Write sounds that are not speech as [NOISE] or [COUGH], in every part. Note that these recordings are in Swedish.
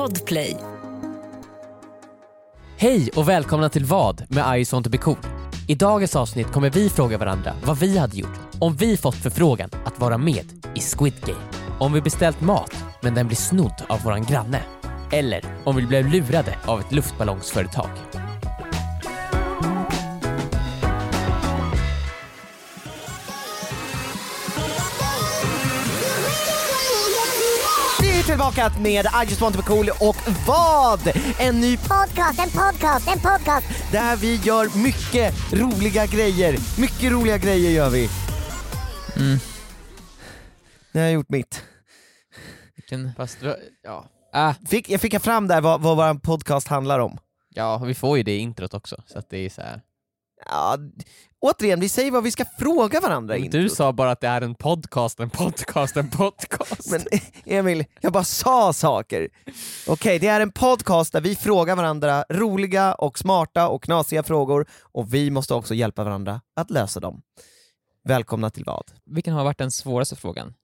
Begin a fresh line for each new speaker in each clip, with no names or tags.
Podplay.
Hej och välkomna till Vad med I want to be cool. I dagens avsnitt kommer vi fråga varandra vad vi hade gjort om vi fått förfrågan att vara med i Squid Game. Om vi beställt mat men den blir snodd av våran granne. Eller om vi blev lurade av ett luftballongsföretag.
Tillbaka med I just want to be cool och vad? En ny
podcast, en podcast, en podcast.
där vi gör mycket roliga grejer. Mycket roliga grejer gör vi.
Mm.
Nu har jag gjort mitt.
Vilken... Fast, ja. Ah,
Fick, jag fick fram där vad, vad vår podcast handlar om.
ja, vi får ju det i introt också. Så att det är så här.
Ja, återigen, vi säger vad vi ska fråga varandra i
Du sa bara att det är en podcast, en podcast, en podcast.
Men Emil, jag bara sa saker. Okej, det är en podcast där vi frågar varandra roliga och smarta och knasiga frågor och vi måste också hjälpa varandra att lösa dem. Välkomna till vad?
Vilken har varit den svåraste frågan?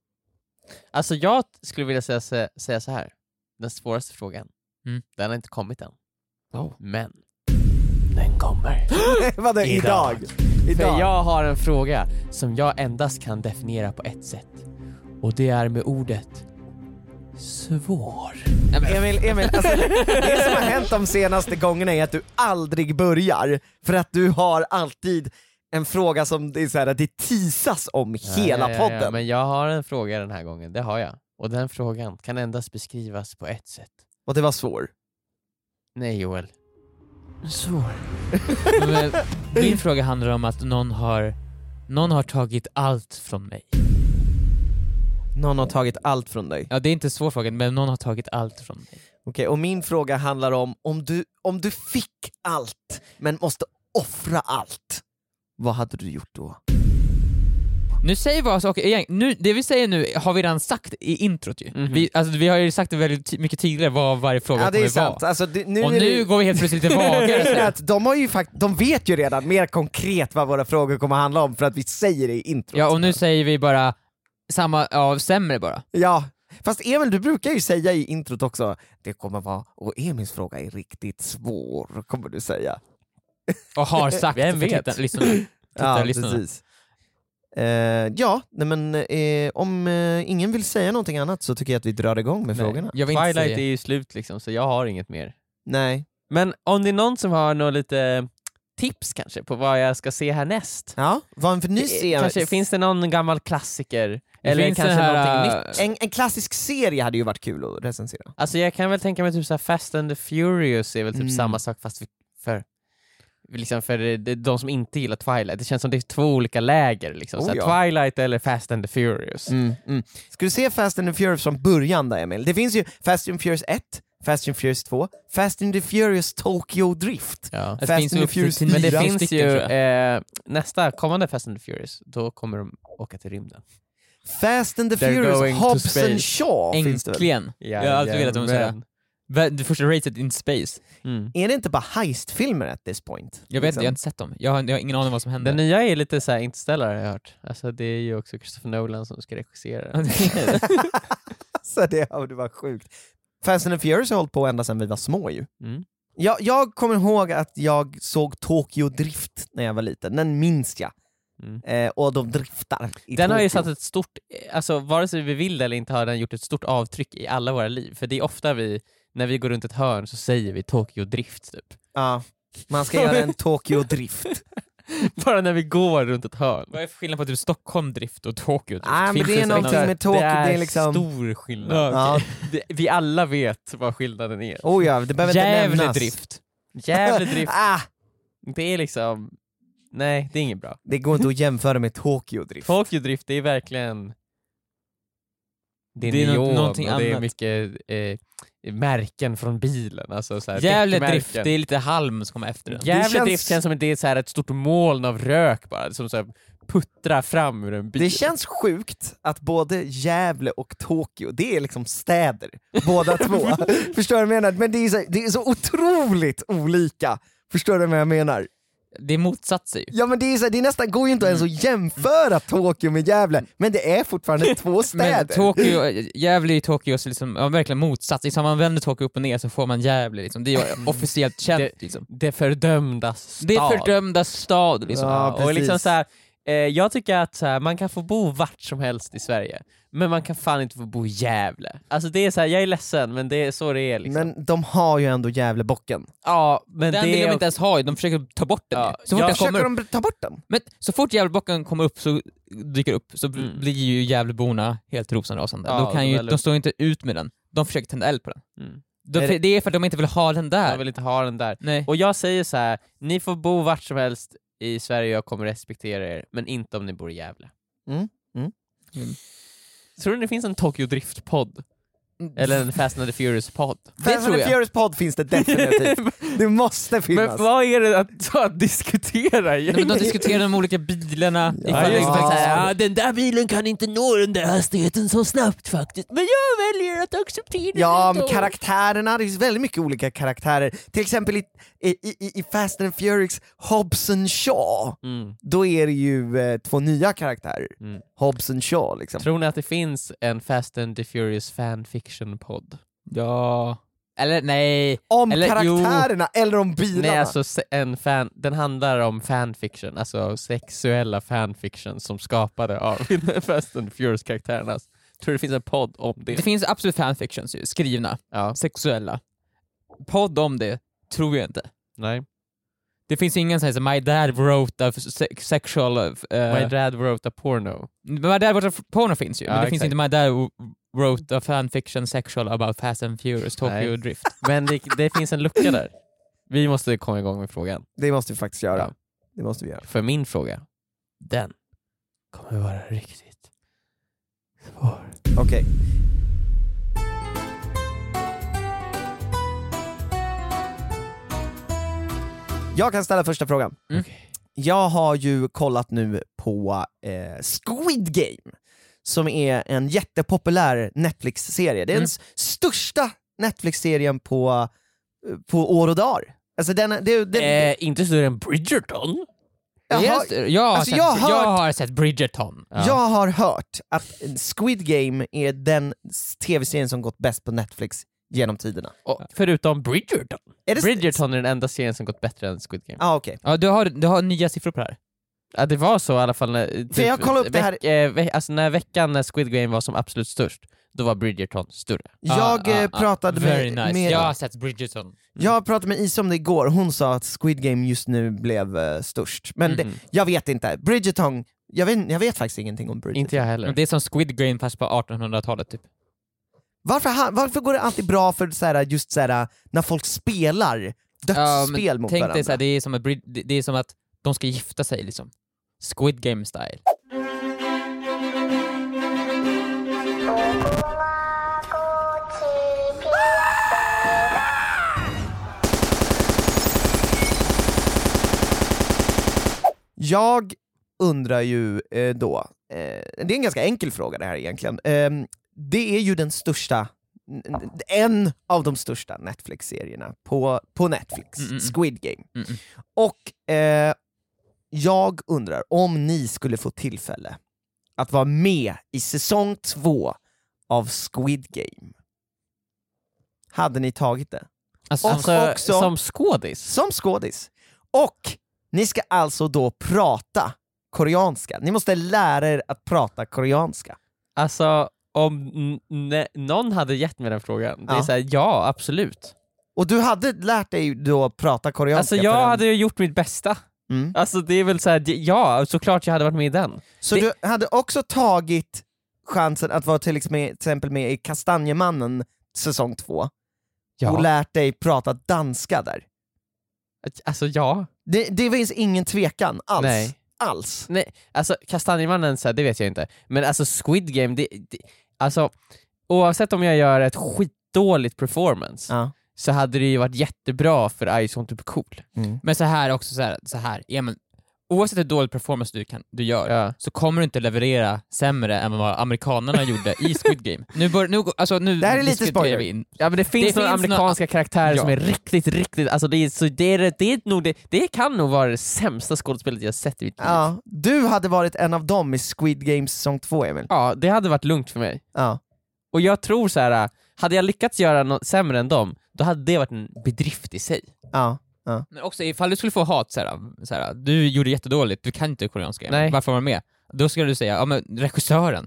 Alltså jag skulle vilja säga, säga, säga så här. den svåraste frågan,
Mm.
den har inte kommit än.
Oh.
Men, den kommer. [GASPS]
Vadå
Idag.
idag?
För jag har en fråga som jag endast kan definiera på ett sätt. Och det är med ordet svår.
Emil, Emil alltså, det som har hänt de senaste gångerna är att du aldrig börjar, för att du har alltid en fråga som det, är så här, det tisas om hela
Ja, ja, ja,
podden.
Ja, men jag har en fråga den här gången, det har jag. Och den frågan kan endast beskrivas på ett sätt.
Och det var svår.
Nej Joel. Svår.
Men, min [LAUGHS] fråga handlar om att någon har, någon har tagit allt från mig.
Någon har tagit allt från dig.
Ja, det är inte en svår fråga, men någon har tagit allt från mig.
Okej, och min fråga handlar om, om du, om du fick allt, men måste offra allt, vad hade du gjort då?
Nu säger vi saker igen. Nu, det vi säger nu har vi redan sagt i introt ju.
Mhm.
Vi, alltså, vi har ju sagt det väldigt mycket tydligare vad varje fråga
ja det är
kommer
sant,
vara.
alltså, det, nu
Och nu
det...
går vi helt plötsligt lite [LAUGHS] vagare.
de, har ju fakt- de vet ju redan mer konkret vad våra frågor kommer handla om för att vi säger det i introt.
Ja, och nu säger vi bara samma, ja, sämre bara.
Ja, fast Emil du brukar ju säga i introt också, det kommer vara, och Emils fråga är riktigt svår, kommer du säga.
Och har sagt [LAUGHS]
Vem vet?
titta- lyssnarna.
Ja,
Tittarlyssnarna.
precis. Eh, ja, nej men eh, om eh, ingen vill säga någonting annat så tycker jag att vi drar igång med
Nej.
frågorna.
Jag vill inte
Twilight
säga.
är ju slut liksom, så jag har inget mer.
Nej.
Men om det är någon som har något lite tips kanske på vad jag ska se härnäst?
Ja, vad en för ny serie...
Kanske, finns det någon gammal klassiker?
Det
Eller
finns
kanske
här,
någonting
äh,
nytt?
en, en klassisk serie hade ju varit kul att recensera.
Alltså jag kan väl tänka mig typ så här Fast and the Furious är väl typ
Mm.
samma sak fast för Liksom för de som inte gillar Twilight, det känns som det är två olika läger liksom.
Oh, ja.
Twilight eller Fast and the Furious.
Mm, mm. Ska du se Fast and the Furious från början då Emil? Det finns ju Fast and the Furious 1, Fast and the Furious 2, Fast and the Furious Tokyo Drift.
Ja.
Det
Fast
finns
and the Furious
tio
Men det finns
stycken,
ju, eh, nästa kommande Fast and the Furious, då kommer de åka till rymden.
Fast and the
They're
Furious, Hobbs and. Shaw finns det väl?
Äntligen! Jag har alltid velat att de säga. Det första racet in space.
Mm.
Är det inte bara heistfilmer at this point?
Jag vet inte,
Liksom.
jag har inte sett dem. Jag har, jag har ingen aning vad som händer.
Den nya är lite såhär Interstellar har jag hört. Alltså det är ju också Christopher Nolan som ska regissera den. [LAUGHS] [LAUGHS]
Så det, det var sjukt. Fast and the Furious har hållit på ända sedan vi var små ju.
Mm.
Jag, jag kommer ihåg att jag såg Tokyo Drift när jag var liten, den minns jag.
Mm.
Eh, och de driftar i
Den har ju satt ett stort, alltså vare sig vi vill det eller inte har den gjort ett stort avtryck i alla våra liv. För det är ofta vi, när vi går runt ett hörn så säger vi Tokyo Drift typ.
Ja, man ska göra en Tokyo Drift. [LAUGHS]
Bara när vi går runt ett hörn.
Vad är skillnaden på typ Stockholm drift och Tokyo drift?
Nej, men
Finns
det är någonting med Tokyo,
det är,
det är liksom...
stor skillnad.
Ja.
Det, vi alla vet vad skillnaden är.
Oh ja, det behöver inte
Gävle
nämnas.
drift.
Gävle [LAUGHS] Drift,
Ah,
det är liksom, nej det är inget bra.
det går inte att jämföra med Tokyo Drift.
Tokyo Drift, det är verkligen det är,
Det är
neon
någonting
och det är
annat.
mycket eh, märken från bilen. Alltså så här, däckmärken.
drift, det är lite halm som kommer efter den.
Gävle
känns-
Drift känns som att det är så här ett stort moln av rök bara, som så här puttrar fram ur en bil.
Det känns sjukt att både Gävle och Tokyo, det är liksom städer, båda [LAUGHS] två. Förstår du vad jag menar? Men det är, så, det är så otroligt olika. Förstår du vad jag menar?
Det är motsatser ju.
Ja men det, är så, det är nästan, går ju inte ens att jämföra Tokyo med Gävle, men det är fortfarande [LAUGHS] två städer.
Men Tokyo, [LAUGHS] Gävle är ju Tokyos liksom, ja, verkligen motsats, liksom, om man vänder Tokyo upp och ner så får man Gävle liksom. det är ju officiellt känt
Det-
liksom.
Det fördömda stad.
Det fördömda stad liksom.
Ja,
och liksom
precis.
så här, eh, jag tycker att här, man kan få bo vart som helst i Sverige, men man kan fan inte få bo i Gävle. Alltså det är så här, jag är ledsen men det är så det är liksom.
Men de har ju ändå Gävlebocken.
ja, men
Den
det
vill de inte ens ha, de försöker ta bort den
Ja,
ju. Så fort
jag
den kommer
Försöker
upp,
de ta bort den?
men så fort Gävlebocken kommer upp så dyker upp så
Mm.
blir ju Gävleborna helt rosenrasande.
Ja,
Då kan
de
ju,
väldigt-
de står ju inte ut med den, de försöker tända eld på den.
Mm.
De,
det-
är för att de inte vill ha den där.
Jag vill inte ha den där.
Nej.
Och jag säger så här: ni får bo vart som helst i Sverige jag kommer respektera er, men inte om ni bor i Gävle.
Mm, mm.
Mm.
Tror du det finns en Tokyo Drift-podd? Eller en Fast and the Furious-podd?
Fast and the Furious podd finns det definitivt. [LAUGHS] Det måste finnas.
Men vad är det att, att diskutera
Nej, men de diskuterar de olika bilarna,
Ja,
ifall det
just
är
det.
så här,
ja, den där bilen kan inte nå den där hastigheten så snabbt faktiskt, men jag väljer att acceptera
Ja,
det
men karaktärerna, det finns väldigt mycket olika karaktärer. Till exempel i, i, i, i Fast and Furious Hobson Shaw,
Mm.
då är det ju eh, två nya karaktärer.
Mm.
Hobson Shaw liksom.
Tror ni att det finns en Fast and the Furious fanfiction-podd?
Ja... Eller nej,
Om
Eller,
karaktärerna eller om bilarna.
Nej, alltså en fan, den handlar om fanfiction, alltså sexuella fanfiction som skapade av [LAUGHS] Fast and Furious-karaktärerna. Tror du det finns en podd om det?
det finns absolut fanfictions ju, skrivna,
Ja,
sexuella. Podd om det, tror jag inte.
nej.
Det finns ingen sån här, My dad wrote a se- sexual... Uh,
My dad wrote a porno.
My dad wrote a porno finns ju,
Ja,
men det finns
exakt.
inte My dad wrote a fanfiction sexual about Fast and Furious Tokyo
Nej.
Drift. [LAUGHS]
Men det, det finns en lucka där. Vi måste komma igång med frågan.
Det måste vi faktiskt göra.
Ja.
Det måste vi göra.
För min fråga, den kommer vara riktigt svår.
Okej. Jag kan ställa första frågan.
Mm.
Jag har ju kollat nu på eh, Squid Game, som är en jättepopulär Netflix-serie. Det är den
Mm.
s- största Netflix-serien på, på år och dagar. Alltså den, det, den,
Eh, inte större än Bridgerton?
jag, har,
jag,
alltså,
sett,
jag har
jag
hört-
har sett Bridgerton.
Ja.
jag har hört att Squid Game är den tv-serien som gått bäst på Netflix genom tiderna.
Och, förutom Bridgerton.
Är det
Bridgerton är den enda serien som gått bättre än Squid Game.
Ja, ah, okej.
Ja, du har, du har nya siffror på det här.
Ja, det var så i alla fall när, typ,
jag upp det här-
veck, eh, ve, alltså när veckan när Squid Game var som absolut störst, då var Bridgerton större.
Jag
Ah, ah, ah.
pratade
Very
med,
nice.
med
Jag har sett Bridgerton.
Jag pratade med Isa om det igår, hon sa att Squid Game just nu blev eh, störst. Men
Mhm.
det, jag vet inte, Bridgerton, jag vet, jag vet faktiskt ingenting om Bridgerton.
Inte jag heller.
Men Det är som Squid Game fast på 1800-talet typ.
Varför, varför går det alltid bra för såhär, just såhär, när folk spelar dödsspel
Ja,
mot
tänk
varandra?
dig såhär, det, är som att, det är som att de ska gifta sig liksom. Squid Game style.
Jag undrar ju eh, då, eh, det är en ganska enkel fråga det här egentligen, Ehm, det är ju den största, en av de största Netflix-serierna på, på Netflix,
Mm, mm, mm.
Squid Game.
Mm, mm.
Och eh, jag undrar om ni skulle få tillfälle att vara med i säsong två av Squid Game. Hade ni tagit det?
Alltså,
alltså,
också-
som skådis?
Som skådis. Och ni ska alltså då prata koreanska. Ni måste lära er att prata koreanska.
Alltså, om någon hade gett mig den frågan, det är
Ja.
såhär, ja absolut.
Och du hade lärt dig då prata koreanska
Alltså jag hade ju gjort mitt bästa.
Mm.
Alltså det är väl såhär, ja såklart jag hade varit med i den.
Så
det-
du hade också tagit chansen att vara till exempel med, i Kastanjemannen säsong två, och
Ja.
lärt dig prata danska där.
Alltså ja.
Det, det finns ingen tvekan alls.
Nej.
Alls.
Nej, alltså Kastanjemannen, så här, det vet jag inte. Men alltså Squid Game, det, det, alltså oavsett om jag gör ett skitdåligt performance,
Ja.
så hade det ju varit jättebra för I just want to be cool.
Mm.
Men så här också, så här, så här Emil, oavsett hur dålig performance du, kan, du gör,
Ja.
så kommer du inte leverera sämre än vad amerikanerna gjorde i Squid Game. Nu bör, nu, alltså, nu
Det här är lite spoiler.
vi in.
Ja men det finns
Det
några
finns
amerikanska karaktärer
Ja.
som är riktigt, riktigt, alltså det är, så det, är, det, är nog det, det kan nog vara det sämsta skådespelet jag sett i mitt liv.
Ja, du hade varit en av dem i Squid Games säsong två Emil.
Ja, det hade varit lugnt för mig.
Ja.
Och jag tror så här, hade jag lyckats göra något sämre än dem, då hade det varit en bedrift i sig.
Ja.
Men också ifall du skulle få hat såhär, såhär du gjorde jättedåligt, du kan inte koreanska,
Nej.
varför var du med? Då skulle du säga, ja men regissören.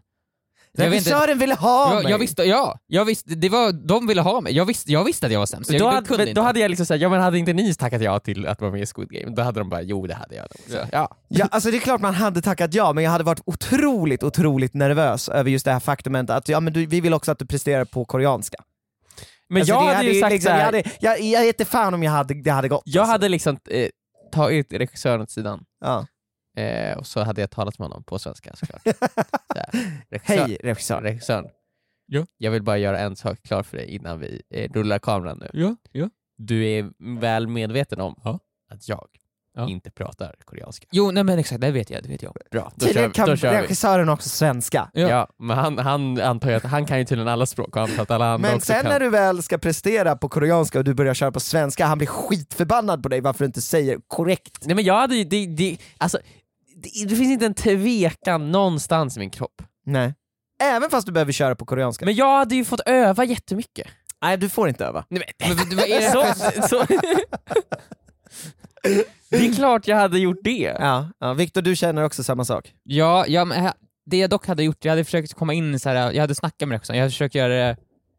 Jag
Regissören ville ha
Ja,
mig!
jag visste, ja, jag visste, det var, de ville ha mig, jag visste, jag visste att jag var sämst, jag
då,
kunde
hade, men
inte.
då hade jag liksom sagt, ja men hade inte ni tackat ja till att vara med i Squid Game? Då hade de bara, jo det hade jag. Så, ja.
Ja, alltså det är klart man hade tackat ja, men jag hade varit otroligt, otroligt nervös över just det här faktumet att ja, men du, vi vill också att du presterar på koreanska.
Men
Alltså,
jag
det
hade ju sagt
liksom, jag, hade, jag, jag vet inte fan om jag hade, det hade gått.
jag
alltså.
hade liksom eh, tagit regissören åt sidan,
Ja.
eh, och så hade jag talat med honom på svenska såklart. [LAUGHS] Så här, regissör,
Hej regissör.
regissören.
Ja.
Jag vill bara göra en sak klar för dig innan vi eh, rullar kameran nu.
Ja, ja.
Du är väl medveten om
Ja.
att jag
Ja.
inte pratar koreanska.
Jo, nej men exakt, det vet jag, det vet jag.
Bra, då kör,
Tydligen
vi-
kan
då kör vi.
regissören också svenska.
Ja.
Ja.
men han, han antar ju att han kan ju tydligen alla språk och antar att alla andra
Men
också
sen
kan.
när du väl ska prestera på koreanska och du börjar köra på svenska, han blir skitförbannad på dig varför du inte säger korrekt.
Nej men jag hade ju, det, det, alltså, det, det finns inte en tvekan någonstans i min kropp.
Nej. Även fast du behöver köra på koreanska.
Men jag hade ju fått öva jättemycket.
Nej, du får inte öva.
Nej, men,
Men, vad är det för-
så, så, det är klart jag hade gjort det.
Ja, ja. Viktor du känner också samma sak?
Ja, ja men det jag dock hade gjort, jag hade försökt komma in i så här, jag hade snackat med regissören, jag hade försökt göra det,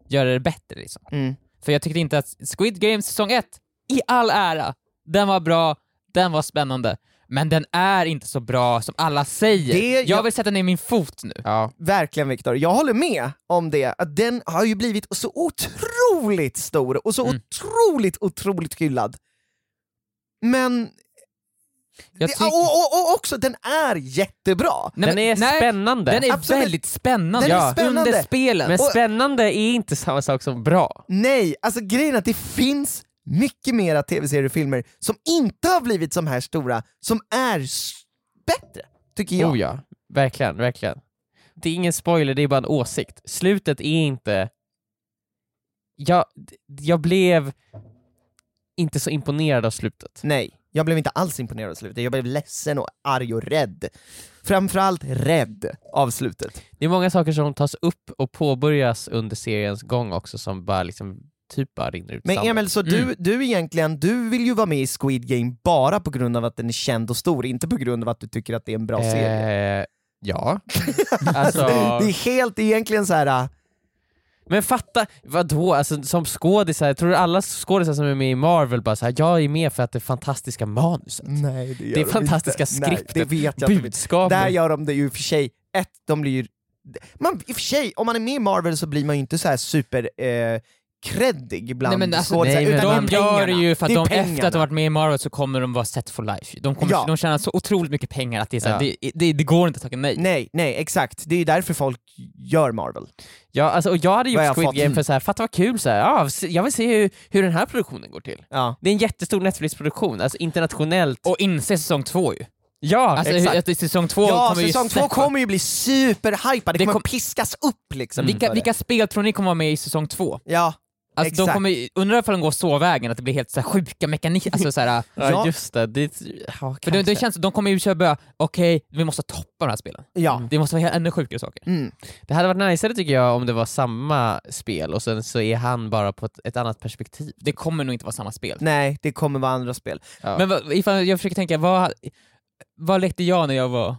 göra det bättre liksom.
Mm.
För jag tyckte inte att Squid Games säsong 1, i all ära, den var bra, den var spännande, men den är inte så bra som alla säger.
Det-
jag
jag-
vill sätta ner min fot nu.
Ja.
Verkligen Viktor, jag håller med om det, att den har ju blivit så otroligt stor och så
Mm.
otroligt, otroligt hyllad. Men,
Jag
det, och, och, och också, den är jättebra!
Nej,
den är
nej,
spännande.
Den är
Absolut.
väldigt spännande,
Den är
Ja,
spännande.
under spelen.
Men
Och-
spännande är inte samma sak som bra.
Nej, alltså grejen är att det finns mycket mera tv-serier och filmer som inte har blivit som här stora, som är bättre, tycker jag.
Oh ja, verkligen, verkligen. Det är ingen spoiler, det är bara en åsikt. Slutet är inte... Jag, jag blev inte så imponerad av slutet.
Nej, jag blev inte alls imponerad av slutet, jag blev ledsen och arg och rädd. Framförallt rädd av slutet.
Det är många saker som tas upp och påbörjas under seriens gång också som bara liksom typ bara rinner ut
Men
sanden.
Emil, så du,
Mm.
du egentligen, du vill ju vara med i Squid Game bara på grund av att den är känd och stor, inte på grund av att du tycker att det är en bra serie.
Eh, ja. [LAUGHS] alltså,
Det är helt egentligen så här.
Men fatta, vadå? Alltså, som skådisar, tror du alla skådisar som är med i Marvel bara såhär, jag är med för att det är fantastiska manuset?
nej det, gör
Det är
de
fantastiska
inte. Nej,
skriptet,
det vet jag.
Budskapet.
Där gör de det ju i och för sig, ett, de blir ju... Man, I och för sig, om man är med i Marvel så blir man ju inte så här super eh, creddig bland
Nej, men alltså,
nej, men
utan
de
det är
gör det
pengarna.
ju för att
Det är
de, efter
pengarna.
att de varit med i Marvel så kommer de vara set for life. De, kommer,
Ja.
de tjänar så otroligt mycket pengar att det, är så här,
Ja.
det, det, det går inte att tacka nej.
Nej, nej exakt. Det är ju därför folk gör Marvel.
Ja, alltså, och jag hade
Vad jag
gjort Squid
fått.
Game för så här, fatta vad kul, så här, ja, se- jag vill se hur, hur den här produktionen går till.
Ja.
Det är en jättestor Netflix-produktion, alltså internationellt.
Och inse säsong två ju.
ja,
Alltså
exakt.
säsong två
Ja,
kommer
säsong
ju
två kommer ju bli superhypad, det,
Det
kommer
kom-
piskas upp liksom.
Vilka, vilka tror ni kommer vara med i säsong två?
Ja,
Alltså de kommer, undrar ifall de går så vägen att det blir helt så här sjuka mekaniker, alltså så här, [LAUGHS]
ja,
Ja.
just det. det ja,
för det, det känns, de kommer ju köra börja, okej, vi måste toppa de här spelen.
ja.
Det måste vara ännu sjukare saker.
Mm.
det hade varit najsare tycker jag om det var samma spel och sen så är han bara på ett, ett annat perspektiv.
Det kommer nog inte vara samma spel.
Nej, det kommer vara andra spel.
Ja.
Men vad, ifall jag försöker tänka, vad, vad lekte jag när jag var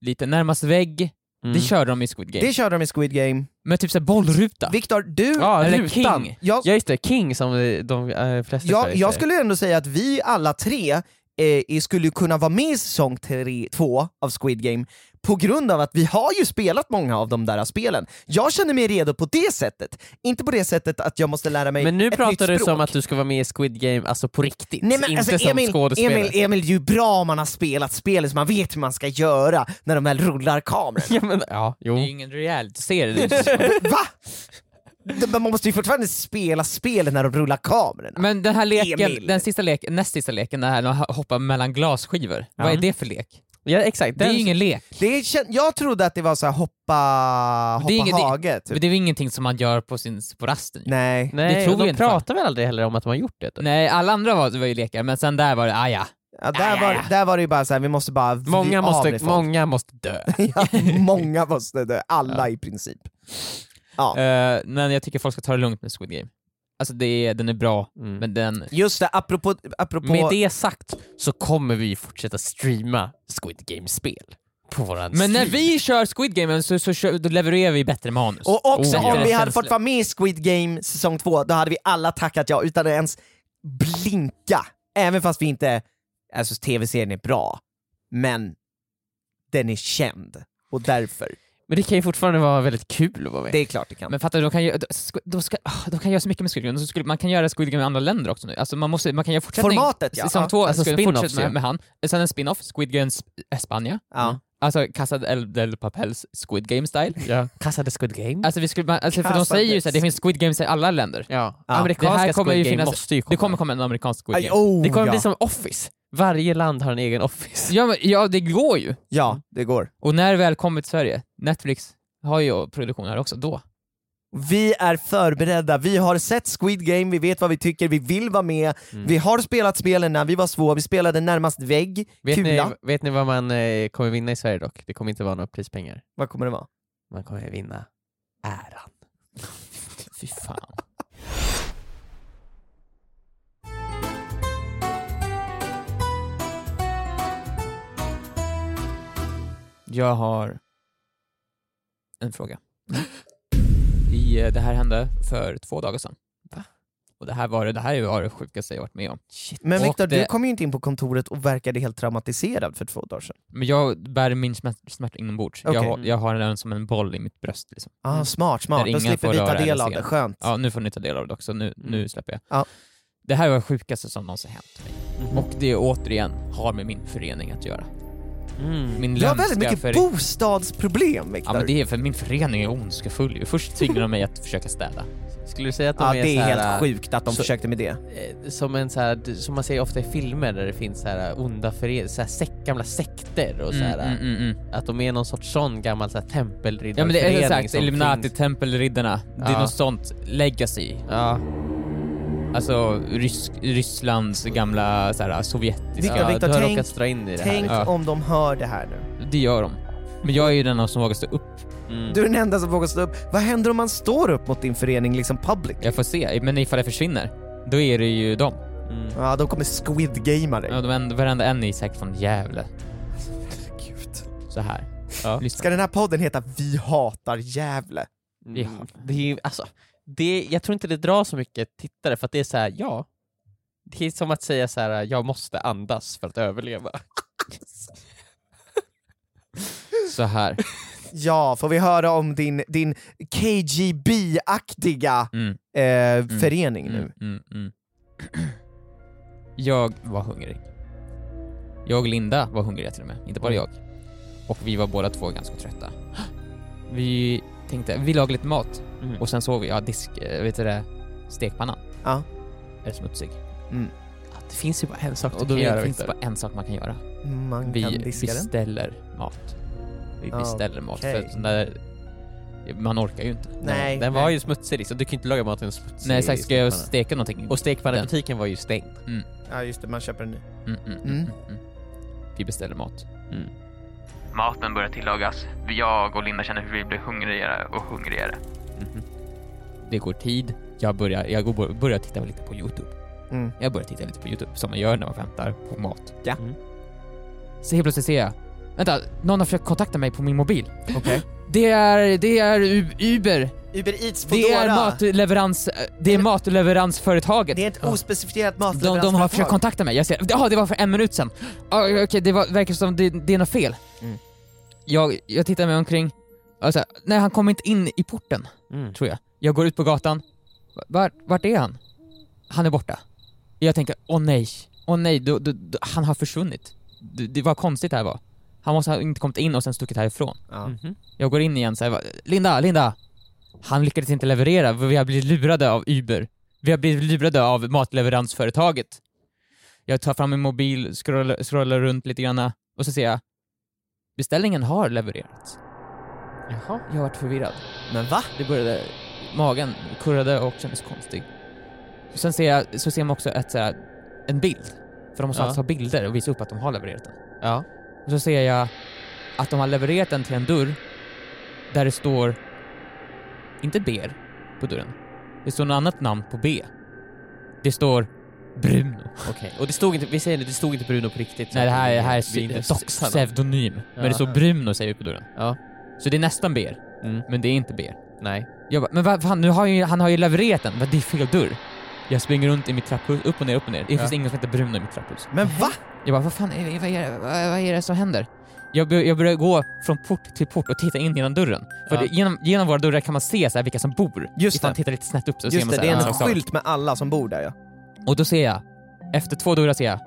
liten? Närmast vägg,
Mm.
det körde de i Squid Game.
Det körde de i Squid Game.
Men typ såhär bollruta.
Viktor, du...
Ja,
Eller
rutan.
King.
Jag,
Ja just det, King som de, äh, flesta
jag,
säger.
jag skulle ändå säga att vi alla tre eh, skulle kunna vara med i säsong tre, två av Squid Game på grund av att vi har ju spelat många av de där spelen. Jag känner mig redo på det sättet, inte på det sättet att jag måste lära mig
Men nu
ett
pratar
nytt
du
språk.
som att du ska vara med i Squid Game, alltså på riktigt.
Nej men
inte
alltså
som
Emil,
skådespelare.
Emil, Emil, det är ju bra om man har spelat spelet så man vet hur man ska göra när de väl rullar kameran. [LAUGHS]
Ja, men, ja, jo.
Det är ju ingen reality-serie. [LAUGHS]
Va? Man måste ju fortfarande spela spelet när de rullar kamerorna.
Men den här leken,
Emil.
den sista leken, näst sista leken, den här när de hoppar mellan glasskivor, vad
Ja.
är det för lek?
Ja exakt,
Det är ju ingen lek.
Det är, jag trodde att det var så här hoppa, hoppa
Det är ingen- det-
hage, typ.
Men det är ju ingenting som man gör på, sin, på rasten.
Nej.
Nej,
det tror
de pratar väl aldrig heller om att de har gjort det? då?
Nej, alla andra var, var ju lekar, men sen där var det, ah, ja.
Ja, där, var, där var det ju bara så här, vi måste bara
Många måste, många måste dö. [LAUGHS]
ja, många måste dö, alla i princip. Ja.
Eh, men jag tycker folk ska ta det lugnt med Squid Game. Alltså det är, den är bra,
Mm.
men den...
Just det, apropå... apropå
Med det sagt så kommer vi fortsätta streama Squid Game-spel på våran
Men när
stream.
vi kör Squid Game så, så då levererar vi bättre manus.
Och också
Oh,
om vi hade fått vara med i Squid Game säsong två, då hade vi alla tackat ja utan att ens blinka. Även fast vi inte, alltså tv-serien är bra, men den är känd. Och därför,
Men det kan ju fortfarande vara väldigt kul att vara med.
det är klart det kan.
Men fattar du, de kan, ju, de, ska, ah, de kan göra så mycket med Squid Game, skulle, man kan göra Squid Game i andra länder också nu. Alltså man, måste, man kan göra fortsättning.
Formatet ja.
Säsong
ja.
två
Alltså
fortsätta med,
ja.
med han. Sen en spin-off, Squid Game Sp- Espana.
ja.
Alltså Casa del, Papels Squid Game style.
Ja. Casa de Squid Game?
Alltså, vi skulle, alltså för de säger ju såhär, det finns Squid Games i alla länder.
ja.
Ja.
Det här
Amerikanska
kommer
Squid
ju
Game
finnas-
måste ju komma.
Det kommer komma en amerikansk Squid
Aj,
Game.
oh,
det kommer
ja.
bli som Office. Varje land har en egen Office.
Ja, men, ja, det går ju.
Ja, det går.
Och när väl kommer till Sverige, Netflix har ju produktion här också, då.
Vi är förberedda, vi har sett Squid Game, vi vet vad vi tycker, vi vill vara med,
Mm.
vi har spelat spelen när vi var små, vi spelade närmast vägg,
Vet ni,
kula.
vet ni vad man eh, kommer vinna i Sverige dock? Det kommer inte vara några prispengar.
Vad kommer det vara?
Man kommer vinna äran. [LAUGHS]
Fy fan. Jag har en fråga. I, eh, det här hände för två dagar sedan.
Va?
Och det här var det, det här var det sjukaste jag varit med om.
Men
Och
Viktor,
det-
du kom ju inte in på kontoret och verkade helt traumatiserad för två dagar sedan.
Men jag bär min smärt- smärta inombords. Jag,
Okej.
har, jag har den som en boll i mitt bröst. Liksom.
Ah,
Mm.
smart, smart.
Där
Då slipper vi ta del av det, skönt.
Ja, nu får ni ta del av det också. Nu, nu
Mm.
släpper jag.
Ja.
Det här var det sjukaste som någonsin hänt mig.
Mhm.
Och det återigen har med min förening att göra.
Mm.
Min
Du har väldigt mycket
förening.
bostadsproblem Viktor.
Ja men det är för min förening är ondskefull ju. Först tvingar de mig att försöka städa.
Skulle du säga att de
Ja,
är,
det är
så
helt
här,
sjukt att de
så-
försökte med det.
eh, Som en så här, som man ser ofta i filmer där det finns så här onda föreningar, så här sek, gamla sekter och så här,
Mm, mm, mm, mm.
att de är någon sorts sån gammal så här
Ja men
tempelriddarförening
det är exakt, Illuminati, tempelriddarna. Det är
Ja.
något sånt legacy.
Ja,
Alltså Rysk, Rysslands gamla så här, sovjetiska...
Viktor,
ja
Viktor,
du har
tänk-
dra in i det
Tänk
här.
Om de hör det här nu.
Det gör de. Men jag är ju den som vågar stå upp.
Mm.
Du är den enda som vågar stå upp. Vad händer om man står upp mot din förening liksom public?
Jag får se, men ifall jag försvinner, då är det ju dem.
Mm.
Ja, de kommer squid-gamea dig.
Ja, de en, varenda en är säkert från Gävle.
Gud.
Så här.
Ja.
Lyssna.
Ska den här podden heta Vi hatar Gävle?
Mm.
Ja.
Det är, ju- alltså, det, jag tror inte det drar så mycket tittare för att det är så här, ja. Det är som att säga så här, jag måste andas för att överleva. [LAUGHS]
Så här.
Ja, får vi höra om din, din KGB-aktiga
Mm,
eh, förening nu?
mm, mm, mm. [CLEARS THROAT] Jag var hungrig. Jag och Linda var hungriga till och med, inte bara
Oj.
jag. Och vi var båda två ganska trötta. [GASPS] Vi tänkte, vi lagar lite mat.
Mm.
Och sen såg vi, ja disk, eh, vet du det, stekpannan.
Ja.
Är smutsig.
Det finns ju bara en sak du
Och då
kan göra
finns det bara en sak man kan göra.
Man kan
Vi
diska den.
beställer mat. Vi
Ja,
beställer mat.
okej.
För sån där, man orkar ju inte.
Nej,
Den
nej.
var ju smutsig så du kan ju inte laga maten smutsig.
Nej exakt, ska jag steka någonting?
Och stekpannebutiken var ju stängd.
Ja just det, man köper en ny.
Mm, mm,
Mm.
mm. Mm. Vi beställer mat.
Mm.
Maten börjar tillagas. Jag och Linda känner hur vi blir hungrigare och hungrigare.
Mhm.
Det går tid. Jag börjar, jag går- börjar titta lite på Youtube.
Mm.
Jag börjar titta lite på Youtube, som man gör när man väntar på mat.
Ja.
Mm.
Så helt plötsligt ser jag, vänta, någon har försökt kontakta mig på min mobil.
Okej. [LAUGHS]
Det är, det är U- Uber.
Uber Eats
Det är
Foodora.
matleverans, det är matleveransföretaget.
Det är ett ospecifierat
de,
matleveransföretag.
de har försökt kontakta mig. Jag säger, ja det var för en minut sedan. Ah, Okej, det var, verkar som det, det är något fel.
Mm.
Jag, jag tittar mig omkring, och så här, nej han kommer inte in i porten,
Mm.
tror jag. Jag går ut på gatan, vart, vart är han? Han är borta. Jag tänker, åh nej, åh nej, du, du, du, han har försvunnit. Det, det var konstigt det här var. Han måste ha inte kommit in och sen stuckit härifrån.
Ja.
Mhm.
Jag går in igen så här, Linda, Linda! Han lyckades inte leverera, för vi har blivit lurade av Uber. Vi har blivit lurade av matleveransföretaget. Jag tar fram min mobil, scrollar, scrollar runt lite grann och så ser jag beställningen har levererats.
Jaha.
Jag varit förvirrad.
Men va?
Det började, magen kurrade och kändes konstig. Sen ser jag, så ser man också ett, så här, en bild. För de måste
Ja.
alltså ha bilder och visa upp att de har levererat den.
Ja.
Och så ser jag att de har levererat den till en dörr där det står, inte Ber på dörren, det står något annat namn på B. Det står Bruno.
Okej. Och det stod inte, vi säger det, det stod inte Bruno på riktigt.
Nej det här, det här är
inte
pseudonym, men
Ja.
det står Bruno säger vi på dörren.
Ja.
Så det är nästan Ber,
Mm.
men det är inte Ber.
Nej.
Jag bara, men vad fan, nu har ju, han har ju levererat den, vad det är fel dörr. Jag springer runt i mitt trapphus, upp och ner, upp och ner. Det
Ja.
finns ingen som heter Bruno i mitt trapphus.
Men va?
Jag bara, vad fan är det, vad är det, vad, vad är det som händer? Jag, jag börjar gå från port till port och titta in genom dörren. För
Ja.
det, genom, genom våra dörrar kan man se så här vilka som bor.
Just
Ifall man
det.
tittar lite snett upp så ser
Just
man
det,
så
det är
här,
en
ja,
skylt med alla som bor där ja.
Och då ser jag, efter två dörrar ser jag,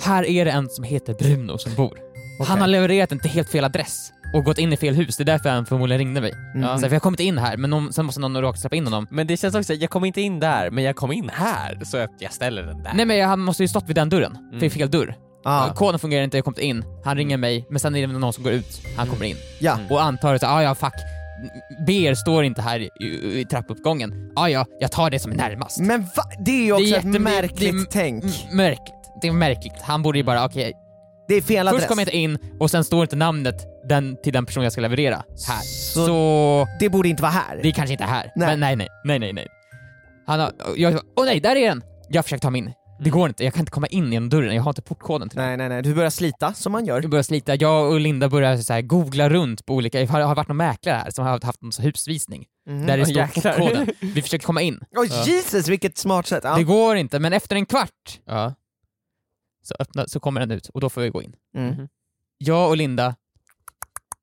här är det en som heter Bruno som bor. Han har levererat den till helt fel adress och gått in i fel hus, det är därför han förmodligen ringde mig.
Mm.
Så här, för jag har kommit in här, men någon, sen måste någon råka släppa in honom.
Men det känns också, jag kom inte in där, men jag kom in här, så att jag ställer den där.
Nej men jag, han måste ju stått vid den dörren, för det är fel dörr.
Ah,
Koden fungerar inte, jag har kommit in, han ringer mig, men sen är det någon som går ut, han kommer in.
ja.
Och antar att, ah, ja fuck, BR står inte här i, i, i trappuppgången. Ah, ja, jag tar det som är närmast.
Men va? Det är ju också
Det är
ett märkligt
det
tänk.
Märkligt. Det är märkligt. Han borde ju bara, okej,
Det är fel adress.
först kommer jag inte in och sen står inte namnet den, till den person jag ska leverera här.
Så-
Så,
Det borde inte vara här.
det är kanske inte här.
Nej.
Men nej, nej, nej, nej, nej. Han har, jag, åh nej, där är den! Jag försöker ta mig in. Det går inte, jag kan inte komma in genom dörren, jag har inte portkoden till.
Nej, nej, nej. Du börjar slita som man gör.
Jag börjar slita, jag och Linda börjar så här googla runt på olika, det har, har varit någon mäklare här som har haft här husvisning,
Mhm.
där det
Åh,
står
jäklar.
portkoden. Vi försöker komma in.
Oj Jesus vilket smart sätt. Ja.
Det går inte, men efter en kvart
Ja.
så, öppnar, så kommer den ut och då får vi gå in.
Mm.
Jag och Linda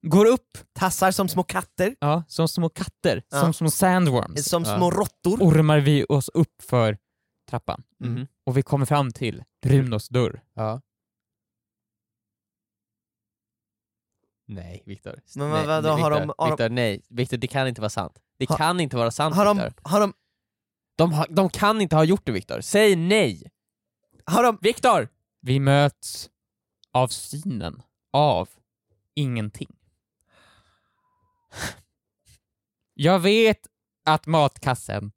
går upp,
Tassar som små katter,
ja, som små katter,
Ja.
som små sandworms,
som
Ja.
små råttor.
ormar vi oss upp för trappan.
Mhm.
Och vi kommer fram till Brunos dörr.
Ja. Nej, Viktor.
Men
nej,
vad- vadå, har
Viktor,
de- har de-
nej. Viktor, det kan inte vara sant. Det
Har-
kan inte vara sant,
Har de,
Viktor.
har, de,
De, har, de kan inte ha gjort det, Viktor. Säg nej!
har de...
Viktor!
Vi möts av synen av ingenting. [LAUGHS] Jag vet att matkassen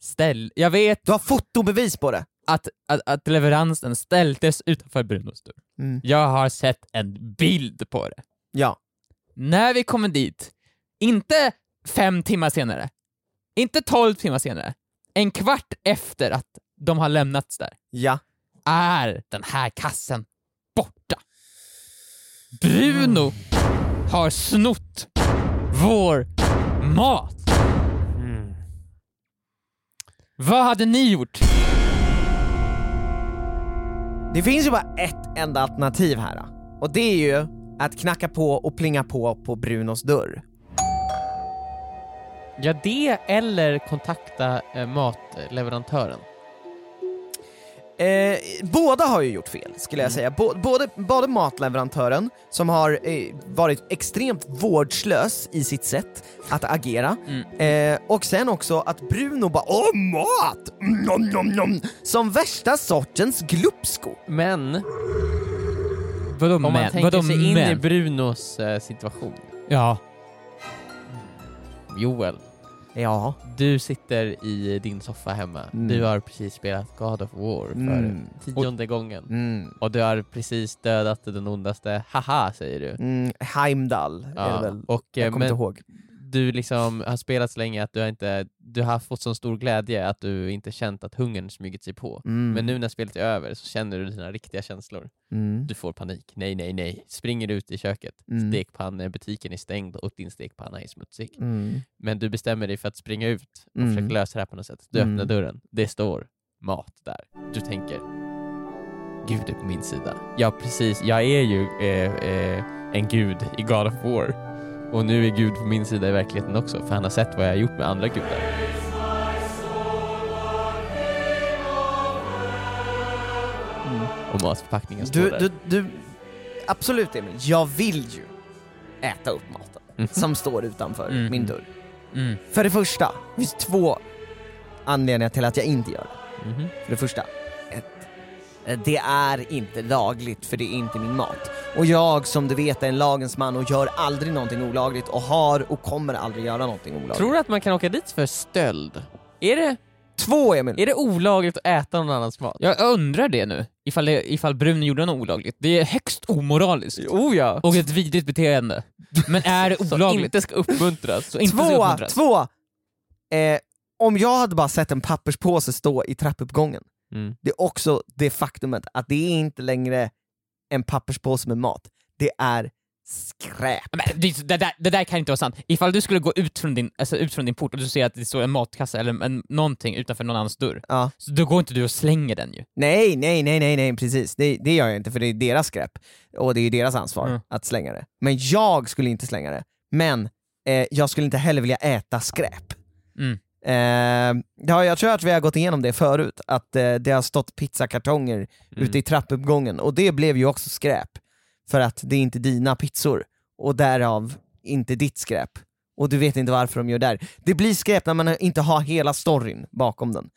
ställ... Jag vet
Du har fotobevis på det.
att, att, att leveransen ställdes utanför Brunos dörr.
Mm.
Jag har sett en bild på det.
Ja.
När vi kommer dit, inte fem timmar senare, inte tolv timmar senare, en kvart efter att de har lämnats där,
Ja.
är den här kassen borta. Bruno har snott vår mat. Vad hade ni gjort?
Det finns ju bara ett enda alternativ här. Och det är ju att knacka på och plinga på på Brunos dörr.
Ja, det eller kontakta eh, matleverantören.
Eh, båda har ju gjort fel, skulle jag säga. Bå- både, både matleverantören, som har eh, varit extremt vårdslös i sitt sätt att agera, eh, och sen också att Bruno bara ”Åh, mat! Mm, Nom, nom, nom. Som värsta sortens glupsko.
Men,
Vadå
om man
men?
tänker
Vadå
sig in i
men?
Brunos eh, situation.
Ja.
Joel,
Ja.
du sitter i din soffa hemma.
Mm.
Du har precis spelat God of War för
Mm.
tionde gången.
Mm.
Och du har precis dödat den ondaste, haha säger du.
Mm, Heimdall är det
Ja,
väl.
och,
Jag
eh,
kommer inte
men du liksom har spelat så länge att du har, inte, du har fått så stor glädje att du inte känt att hungern smugit sig på.
Mm.
Men nu när spelet är över så känner du dina riktiga känslor.
Mm.
Du får panik. Nej, nej, nej. Springer ut i köket.
Mm.
Stekpannebutiken är stängd och din stekpanna är smutsig.
Mm.
Men du bestämmer dig för att springa ut och
Mm.
försöka lösa det här på något sätt. Du
Mm.
öppnar dörren. Det står mat där. Du tänker, Gud är på min sida. Ja, precis. Jag är ju eh, eh, en gud i God of War. Och nu är Gud på min sida i verkligheten också, för han har sett vad jag har gjort med andra gudar. Och matförpackningen står
Du,
där.
du, du, absolut Emil, jag vill ju äta upp maten
Mhm.
som står utanför
Mm.
min dörr.
Mm.
För det första, det finns två anledningar till att jag inte gör det.
Mhm.
För det första, det är inte lagligt för det är inte min mat. Och jag som du vet är en lagens man och gör aldrig någonting olagligt och har och kommer aldrig göra någonting olagligt.
Tror du att man kan åka dit för stöld? Är det,
Två Emil!
är det olagligt att äta någon annans mat?
Jag undrar det nu, ifall, det, ifall Brun gjorde något olagligt. Det är högst omoraliskt.
Oh ja!
Och ett vidrigt beteende. Men är det [LAUGHS]
Som
olagligt?
inte ska uppmuntras.
Så inte ska
Två!
uppmuntras.
Två! Eh, om jag hade bara sett en papperspåse stå i trappuppgången,
Mm.
det är också det faktumet att det är inte längre en papperspåse med mat, det är skräp.
Men det, det, där, det där kan inte vara sant. Ifall du skulle gå ut från din, alltså ut från din port och du ser att det står en matkasse eller en, någonting utanför någon annans dörr,
Ja.
så då går inte du och slänger den ju.
Nej, nej, nej, nej, nej, precis. Det, det gör jag inte för det är deras skräp. Och det är deras ansvar
Mm.
att slänga det. Men jag skulle inte slänga det. Men eh, jag skulle inte heller vilja äta skräp.
Mm.
Eh, ja, jag tror att vi har gått igenom det förut, att eh, det har stått pizzakartonger
Mm.
ute i trappuppgången och det blev ju också skräp. För att det är inte dina pizzor och därav inte ditt skräp. Och du vet inte varför de gör där. Det blir skräp när man inte har hela storyn bakom den.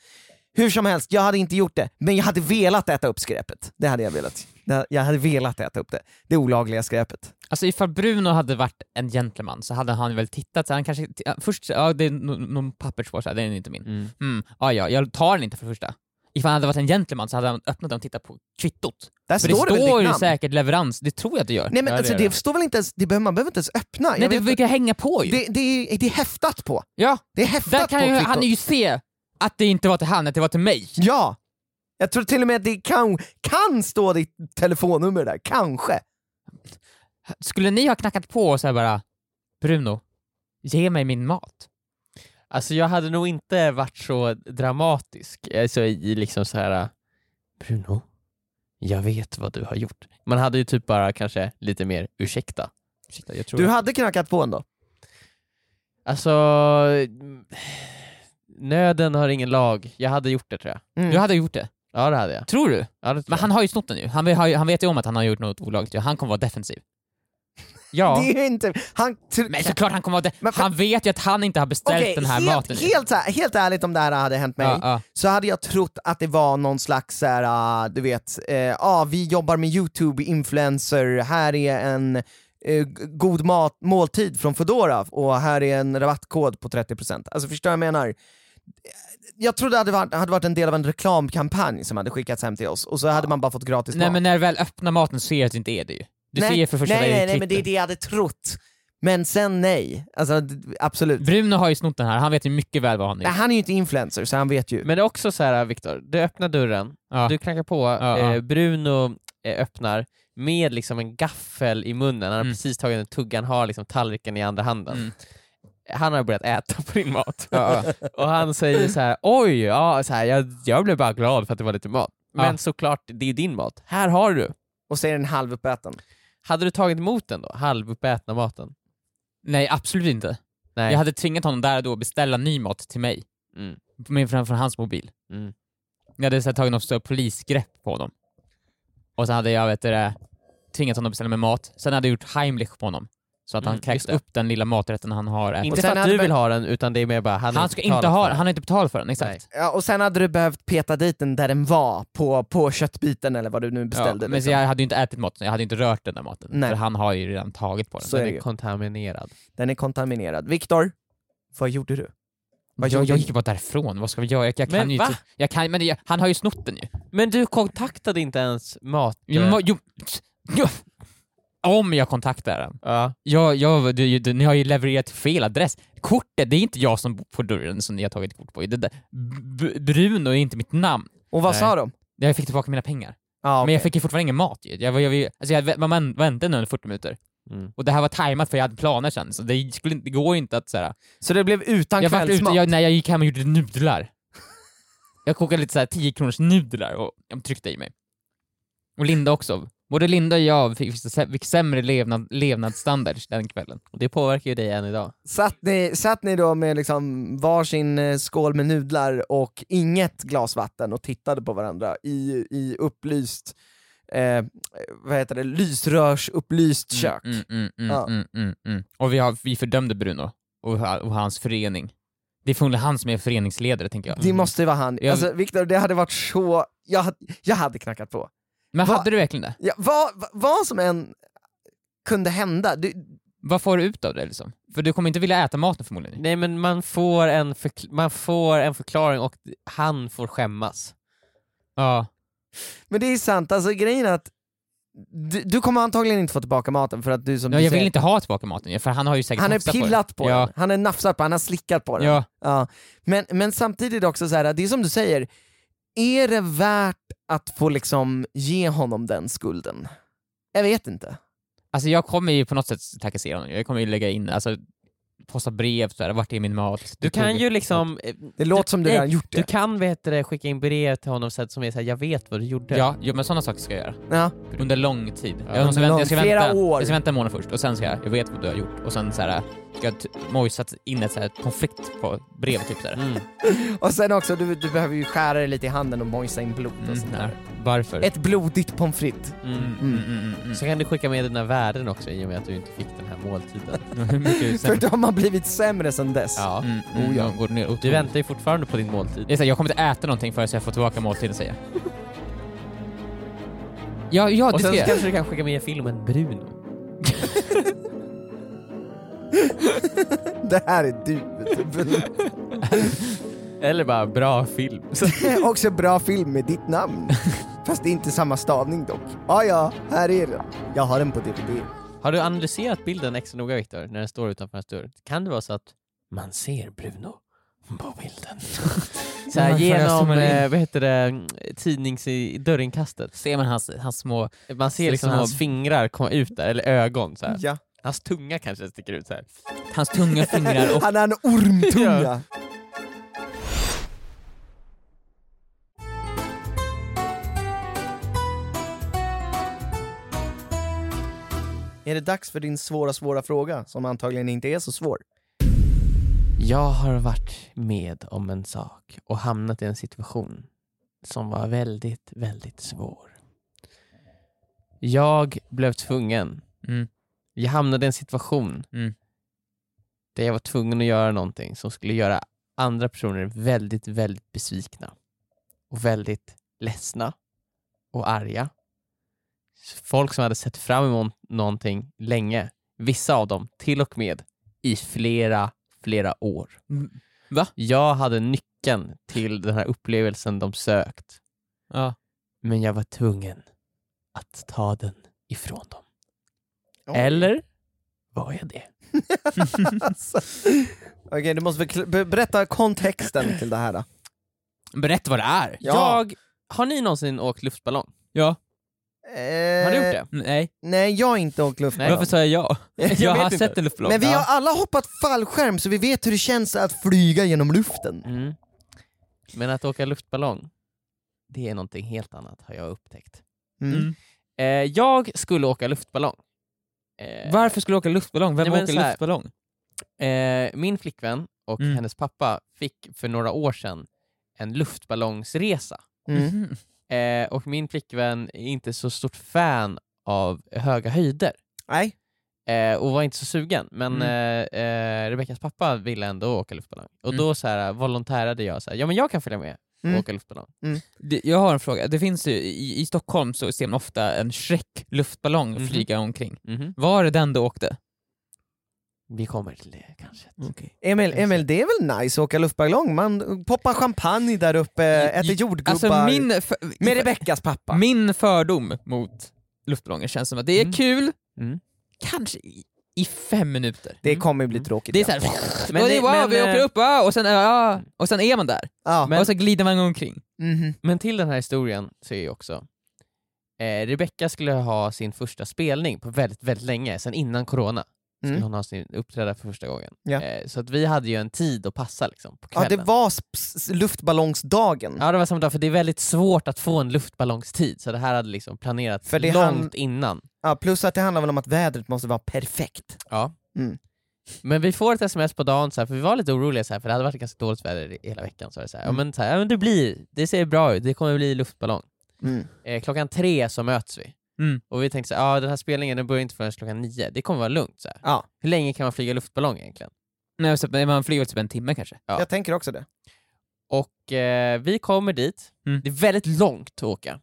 Hur som helst, jag hade inte gjort det, men jag hade velat äta upp skräpet. Det hade jag velat. Jag hade velat äta upp det. Det olagliga skräpet.
Alltså ifall Bruno hade varit en gentleman så hade han väl tittat, så han kanske, först, ja det är någon papperspåse, den är inte min.
Mm.
Mm, ja, ja, jag tar den inte för det första. Ifall han hade varit en gentleman så hade han öppnat den och tittat på kvittot.
Där
För det
står det
står ju
namn?
säkert leverans, det tror jag att det gör.
Nej men
Ja, det
alltså, det,
det.
står väl inte ens, det behöver, man behöver inte ens öppna.
Nej,
Jag
det brukar hänga på ju.
det, det, är, det är häftat på.
ja,
Det är häftat
där
på
kan ju,
kvittot.
han ju se att det inte var till han, att det var till mig.
Ja! Jag tror till och med att det kan, kan stå ditt telefonnummer där, kanske.
Skulle ni ha knackat på och så här bara Bruno, ge mig min mat.
Alltså jag hade nog inte varit så dramatisk, alltså i liksom så här Bruno, jag vet vad du har gjort. Man hade ju typ bara kanske lite mer ursäkta.
Ursäkta, jag tror
Du hade knackat på ändå.
Alltså, mm, [SIGHS] nöden har ingen lag. Jag hade gjort det tror jag.
Mm.
Du hade gjort det.
Ja det hade jag.
Tror du?
Ja, det tror
Men han har ju snott den ju. Han, vet- har ju- han vet ju om att han har gjort något olagligt. ju. Han kommer vara defensiv. [LAUGHS]
jag.
Det är inte... Han,
Men såklart han kommer vara de-
Men för-
Han vet ju att han inte har beställt
Okej,
den här
helt,
maten.
helt, här, helt ärligt om det här hade hänt mig,
ja, ja.
så hade jag trott att det var någon slags, så här, ah, du vet, eh, ah, vi jobbar med YouTube-influencer, här är en eh, god mat, måltid från Foodora och här är en rabattkod på 30%. Alltså förstår vad jag menar? Jag trodde det hade varit, hade varit en del av en reklamkampanj som hade skickats hem till oss, och så hade man bara fått gratis
Nej
mat.
men när du väl öppnar maten så ser du att det inte är det ju. Du
nej,
ser för första
nej, nej, nej, men det är det jag hade trott. Men sen nej, alltså absolut.
Bruno har ju snott den här, han vet ju mycket väl vad han
Nej,
är.
han är ju inte influencer så han vet ju.
Men det är också så här Viktor, du öppnar dörren,
Ja.
du knackar på,
Ja, ja.
eh, Bruno eh, öppnar med liksom en gaffel i munnen, han har
Mm.
precis tagit en tugga, han har liksom tallriken i andra handen.
Mm.
Han har börjat äta på din mat.
Ja, [LAUGHS]
och han säger så här: oj, ja, så här, jag, jag blev bara glad för att det var lite mat. Men
Ja.
såklart, det är din mat. Här har du.
Och så är den halvuppäten.
Hade du tagit emot den då? Halvuppätna maten?
Nej absolut inte.
Nej.
Jag hade tvingat honom där och då att beställa ny mat till mig.
Mm.
Från, från hans mobil.
Mm.
Jag hade så här, tagit något större polisgrepp på honom. Och så hade jag vet du, tvingat honom att beställa med mat. Sen hade jag gjort Heimlich på honom. Så att han
Mm, det.
upp den lilla maträtten han har ätit.
Inte för att du vill ha den, utan det är mer bara han,
Han ska inte ha den, han har inte betalat för den, exakt.
Ja, och sen hade du behövt peta dit den där den var, på, på köttbiten eller vad du nu
Ja,
beställde.
men så
liksom.
jag hade ju inte ätit maten, jag hade inte rört den där maten.
Nej.
För han har ju redan tagit på den.
Så är
Den är
ju.
kontaminerad.
Den är kontaminerad. Viktor, vad gjorde du? Vad
jag,
gjorde
jag gick bara därifrån, vad ska vi göra? Jag, jag
Men
kan ju
va?
inte... Jag kan, men jag, han har ju snott den ju.
Men du kontaktade inte ens mat...
Jo, jo, jo, om jag kontaktar den.
ja.
Jag, jag, du, du, ni har ju levererat fel adress. Kortet, det är inte jag som bor på dörren som ni har tagit kort på. Det där, B- Bruno är inte mitt namn.
Och vad
Nej.
sa de?
Jag fick tillbaka mina pengar.
Ja,
Men
okej.
jag fick ju fortfarande ingen mat ju. Jag, jag, jag, alltså jag man väntade nu under 40 minuter.
Mm.
Och det här var tajmat för jag hade planer sen, så det, skulle, inte- det går inte att såhär...
Så det blev utan
Jag, ute,
kvällsmat?
jag, nej, jag gick hem och gjorde nudlar. Jag kokade lite såhär 10 kronors nudlar och jag tryckte i mig. Och Linda också. Både Linda och jag fick, fick sämre levnad, levnadsstandard den kvällen.
Och det påverkar ju dig än idag.
Satt ni, satt ni då med liksom varsin eh, skål med nudlar och inget glas vatten och tittade på varandra i, i upplyst, eh, vad heter det, lysrörsupplyst kök?
Mm, mm, mm,
Ja.
mm, mm, mm. Och vi, har, vi fördömde Bruno. och, och hans förening. Det är förmodligen han som är föreningsledare tänker jag.
Det måste ju vara han. Alltså Viktor, det hade varit så... Jag, hade- jag hade knackat på.
Men
Va-
hade du verkligen det?
Ja, vad, vad, som än kunde hända, du,
Vad får du ut av det liksom? För du kommer inte vilja äta maten förmodligen.
Nej men man får, en förkl- man får en förklaring och han får skämmas.
Ja.
men det är sant, alltså grejen är att du, du kommer antagligen inte få tillbaka maten för att du som
ja
du
jag
säger,
vill inte ha tillbaka maten för han har ju säkert
han är
nafsat
pillat på,
Ja.
den, han är nafsat på den, han har slickat på den.
Ja.
Ja. Men, men samtidigt också så här, det är som du säger, är det värt att få liksom ge honom den skulden? Jag vet inte.
Alltså jag kommer ju på något sätt trakassera honom. Jag kommer ju lägga in, alltså posta brev såhär, vart är min mat?
Du kan ju liksom... eh,
Det låter som du redan gjort det.
Du kan vet du, skicka in brev till honom sätt som är såhär, jag vet vad du gjorde.
Ja, jo, men sådana saker ska jag göra.
Ja.
Under lång tid.
Ja,
jag, ska vänta, jag, ska
flera
vänta,
år.
jag ska vänta en månad först och sen ska jag, jag vet vad du har gjort. Och sen såhär, ska jag t- mojsat in ett såhär pommes frites på brevet typ såhär.
Mm. [LAUGHS]
Och sen också, du, du behöver ju skära dig lite i handen och mojsa in blod och
Mm,
sånt där.
Varför?
Ett blodigt pommes frites.
Mm.
Mm, mm, mm, mm.
Så kan du skicka med dina värden också i och med att du inte fick den här måltiden. [LAUGHS]
För de har blivit sämre sen dess.
Ja.
Mm, mm,
Oh, ja.
jag går ner
Du väntar ju fortfarande på din måltid.
Så här, jag kommer inte äta någonting förrän jag får tillbaka måltiden säger jag. [LAUGHS] Ja, ja
Och
det
sen
ska
så
jag.
kanske du kan skicka med filmen Bruno. [LAUGHS]
Det här är du.
Eller bara bra film. [LAUGHS]
också bra film med ditt namn. Fast det är inte samma stavning dock. Ja, ja, här är den. Jag har den på DVD.
Har du analyserat bilden extra noga Viktor, när den står utanför hans dörr? Kan det vara så att man ser Bruno på bilden? [LAUGHS] så här, genom, eh, vad heter det, tidnings i dörrinkastet.
Ser man hans, hans små...
Man ser liksom hans fingrar komma ut där, eller ögon så här.
Ja.
Hans tunga kanske sticker ut så här.
Hans tunga fingrar och... [LAUGHS]
Han har en ormtunga.
Ja.
Är det dags för din svåra, svåra fråga, som antagligen inte är så svår?
Jag har varit med om en sak och hamnat i en situation som var väldigt, väldigt svår. Jag blev tvungen,
Mm.
Jag hamnade i en situation
Mm.
där jag var tvungen att göra någonting som skulle göra andra personer väldigt, väldigt besvikna och väldigt ledsna och arga. Folk som hade sett fram emot någonting länge, vissa av dem till och med i flera, flera år.
Va?
Jag hade nyckeln till den här upplevelsen de sökt,
Ja.
men jag var tvungen att ta den ifrån dem.
Oj.
Eller var jag det?
alltså. [LAUGHS] Okej, du måste berätta kontexten till det här då.
Berätta vad det är.
Ja.
Jag, har ni någonsin åkt luftballong?
Ja.
Eh,
Har du gjort det?
Nej.
Nej, jag har inte åkt luftballong.
Varför sa jag ja? [LAUGHS]
Jag
har
inte.
sett en luftballong.
Men vi har alla hoppat fallskärm så vi vet hur det känns att flyga genom luften.
Mm. Men att åka luftballong, det är någonting helt annat har jag upptäckt.
Mm.
Mm.
Eh, jag skulle åka luftballong. Eh,
Varför skulle du åka luftballong? Vem
Nej,
åker
här-
luftballong?
Eh, min flickvän och
Mm.
hennes pappa fick för några år sedan en luftballongsresa.
Mm.
Mhm.
Eh, och min flickvän är inte så stort fan av höga höjder.
Nej.
Eh, och var inte så sugen, men
Mm.
eh, eh, Rebeckas pappa ville ändå åka luftballong. Och
Mm.
då så här, volontärade jag, så här, ja men jag kan följa med
Mm.
åka luftballong.
Det- Jag har en fråga. Det finns ju, i, I Stockholm så ser man ofta en Shrek luftballong
Mhm.
flyga omkring.
Mhm.
Var är den du åkte?
Vi kommer till det kanske.
Emil, Emil, det är väl nice att åka luftballong? Man poppar champagne där uppe, äter jordgubbar
Alltså min, för,
med Rebeckas pappa.
min fördom mot luftballonger känns som att det är
Mm.
kul,
Mm.
kanske i, fem minuter.
Det kommer bli tråkigt.
Det är
ja.
såhär,
Men
och det, wow,
men,
vi åker
eh,
upp, ah, och, sen, och sen är man där.
Ja.
och så glider man omkring.
Mhm.
Men till den här historien så är ju också eh, Rebecca skulle ha sin första spelning på väldigt, väldigt länge, sen innan corona. Skulle
Mm.
hon ha sin uppträda för första gången.
Ja.
Eh, så att vi hade ju en tid att passa liksom, på
Ja,
kvällen.
det var luftballongsdagen.
Ja det var samma dag, för det är väldigt svårt att få en luftballongstid, så det här hade liksom planerats
För
långt
han-
innan.
Ja, plus att det handlar väl om att vädret måste vara perfekt.
Ja.
Mm.
Men vi får ett sms på dagen, så här, för vi var lite oroliga, så här, för det hade varit ganska dåligt väder i- hela veckan. Så, så här,
Mm.
ja, men, så ja, men det blir, det ser bra ut, det kommer bli luftballong.
Mm.
Eh, klockan tre så möts vi.
Mm.
Och vi tänkte så här, ja den här spelningen den börjar inte förrän klockan nio, det kommer vara lugnt. Så här.
Ja.
Hur länge kan man flyga luftballong egentligen?
Nej, så, man flyger typ en timme kanske.
Ja.
Jag tänker också det.
Och eh, vi kommer dit,
Mm.
det är väldigt långt att åka.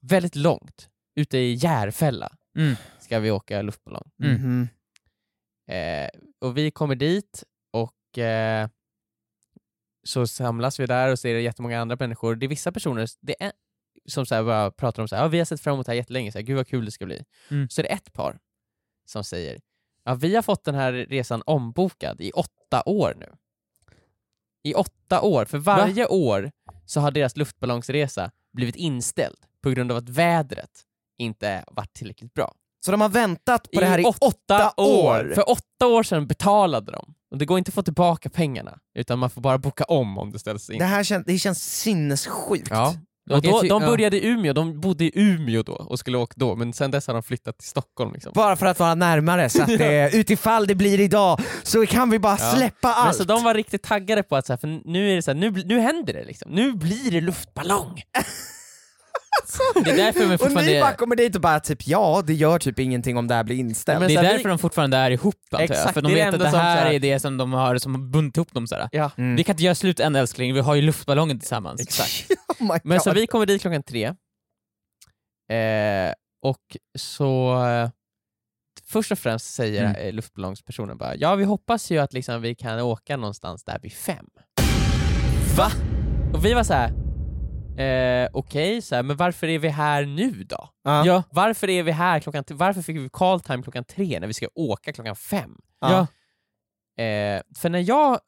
Väldigt långt. Ute i Järfälla
Mm.
ska vi åka luftballong.
Mm.
Mhm.
Eh, och vi kommer dit och eh, så samlas vi där och ser jättemånga andra människor. Det är vissa personer det är, som så här bara pratar om så här, ja, vi har sett fram emot det här jättelänge, så här, gud vad kul det ska bli.
Mm.
Så är det ett par som säger, ja, vi har fått den här resan ombokad i åtta år nu. I åtta år, för varje år så har deras luftballongsresa blivit inställd på grund av att vädret inte varit tillräckligt bra.
Så de har väntat på det här i åtta år?
För åtta år sedan betalade de. Och det går inte att få tillbaka pengarna, utan man får bara boka om om det ställs in.
Det här känns, det känns sinnessjukt.
Ja. Och då, de
ja.
började i Umeå, de bodde i Umeå då och skulle åka då, men sen dess har de flyttat till Stockholm. Liksom.
Bara för att vara närmare, så att [LAUGHS] det, utifall det blir idag så kan vi bara
Ja.
släppa
Men
allt.
så de var riktigt taggade på att så här, för nu är det så här, nu, nu händer det liksom. Nu blir det luftballong! [LAUGHS]
Det är därför
och
fortfarande...
ni bara kommer dit och bara typ ja, det gör typ ingenting om det här blir inställt.
Men
det är därför
vi-
de fortfarande är ihop antar jag,
Exakt,
för de vet att det här
så här-
är det som de har som bundit ihop dem såhär.
Ja,
Mm.
Vi kan inte göra slut än älskling, vi har ju luftballongen tillsammans.
exakt. [LAUGHS] [LAUGHS]
oh my
Men så vi kommer dit klockan tre, eh, och så eh, först och främst säger
Mm.
eh, luftballongspersonen bara ja vi hoppas ju att liksom, vi kan åka någonstans där vid fem.
Va?
Och vi var så här. Eh, okej, så här, men varför är vi här nu då?
Ja.
Ja.
Varför är vi här klockan varför fick vi call time klockan tre när vi ska åka klockan fem?
Ja.
Ja.
Eh, för när jag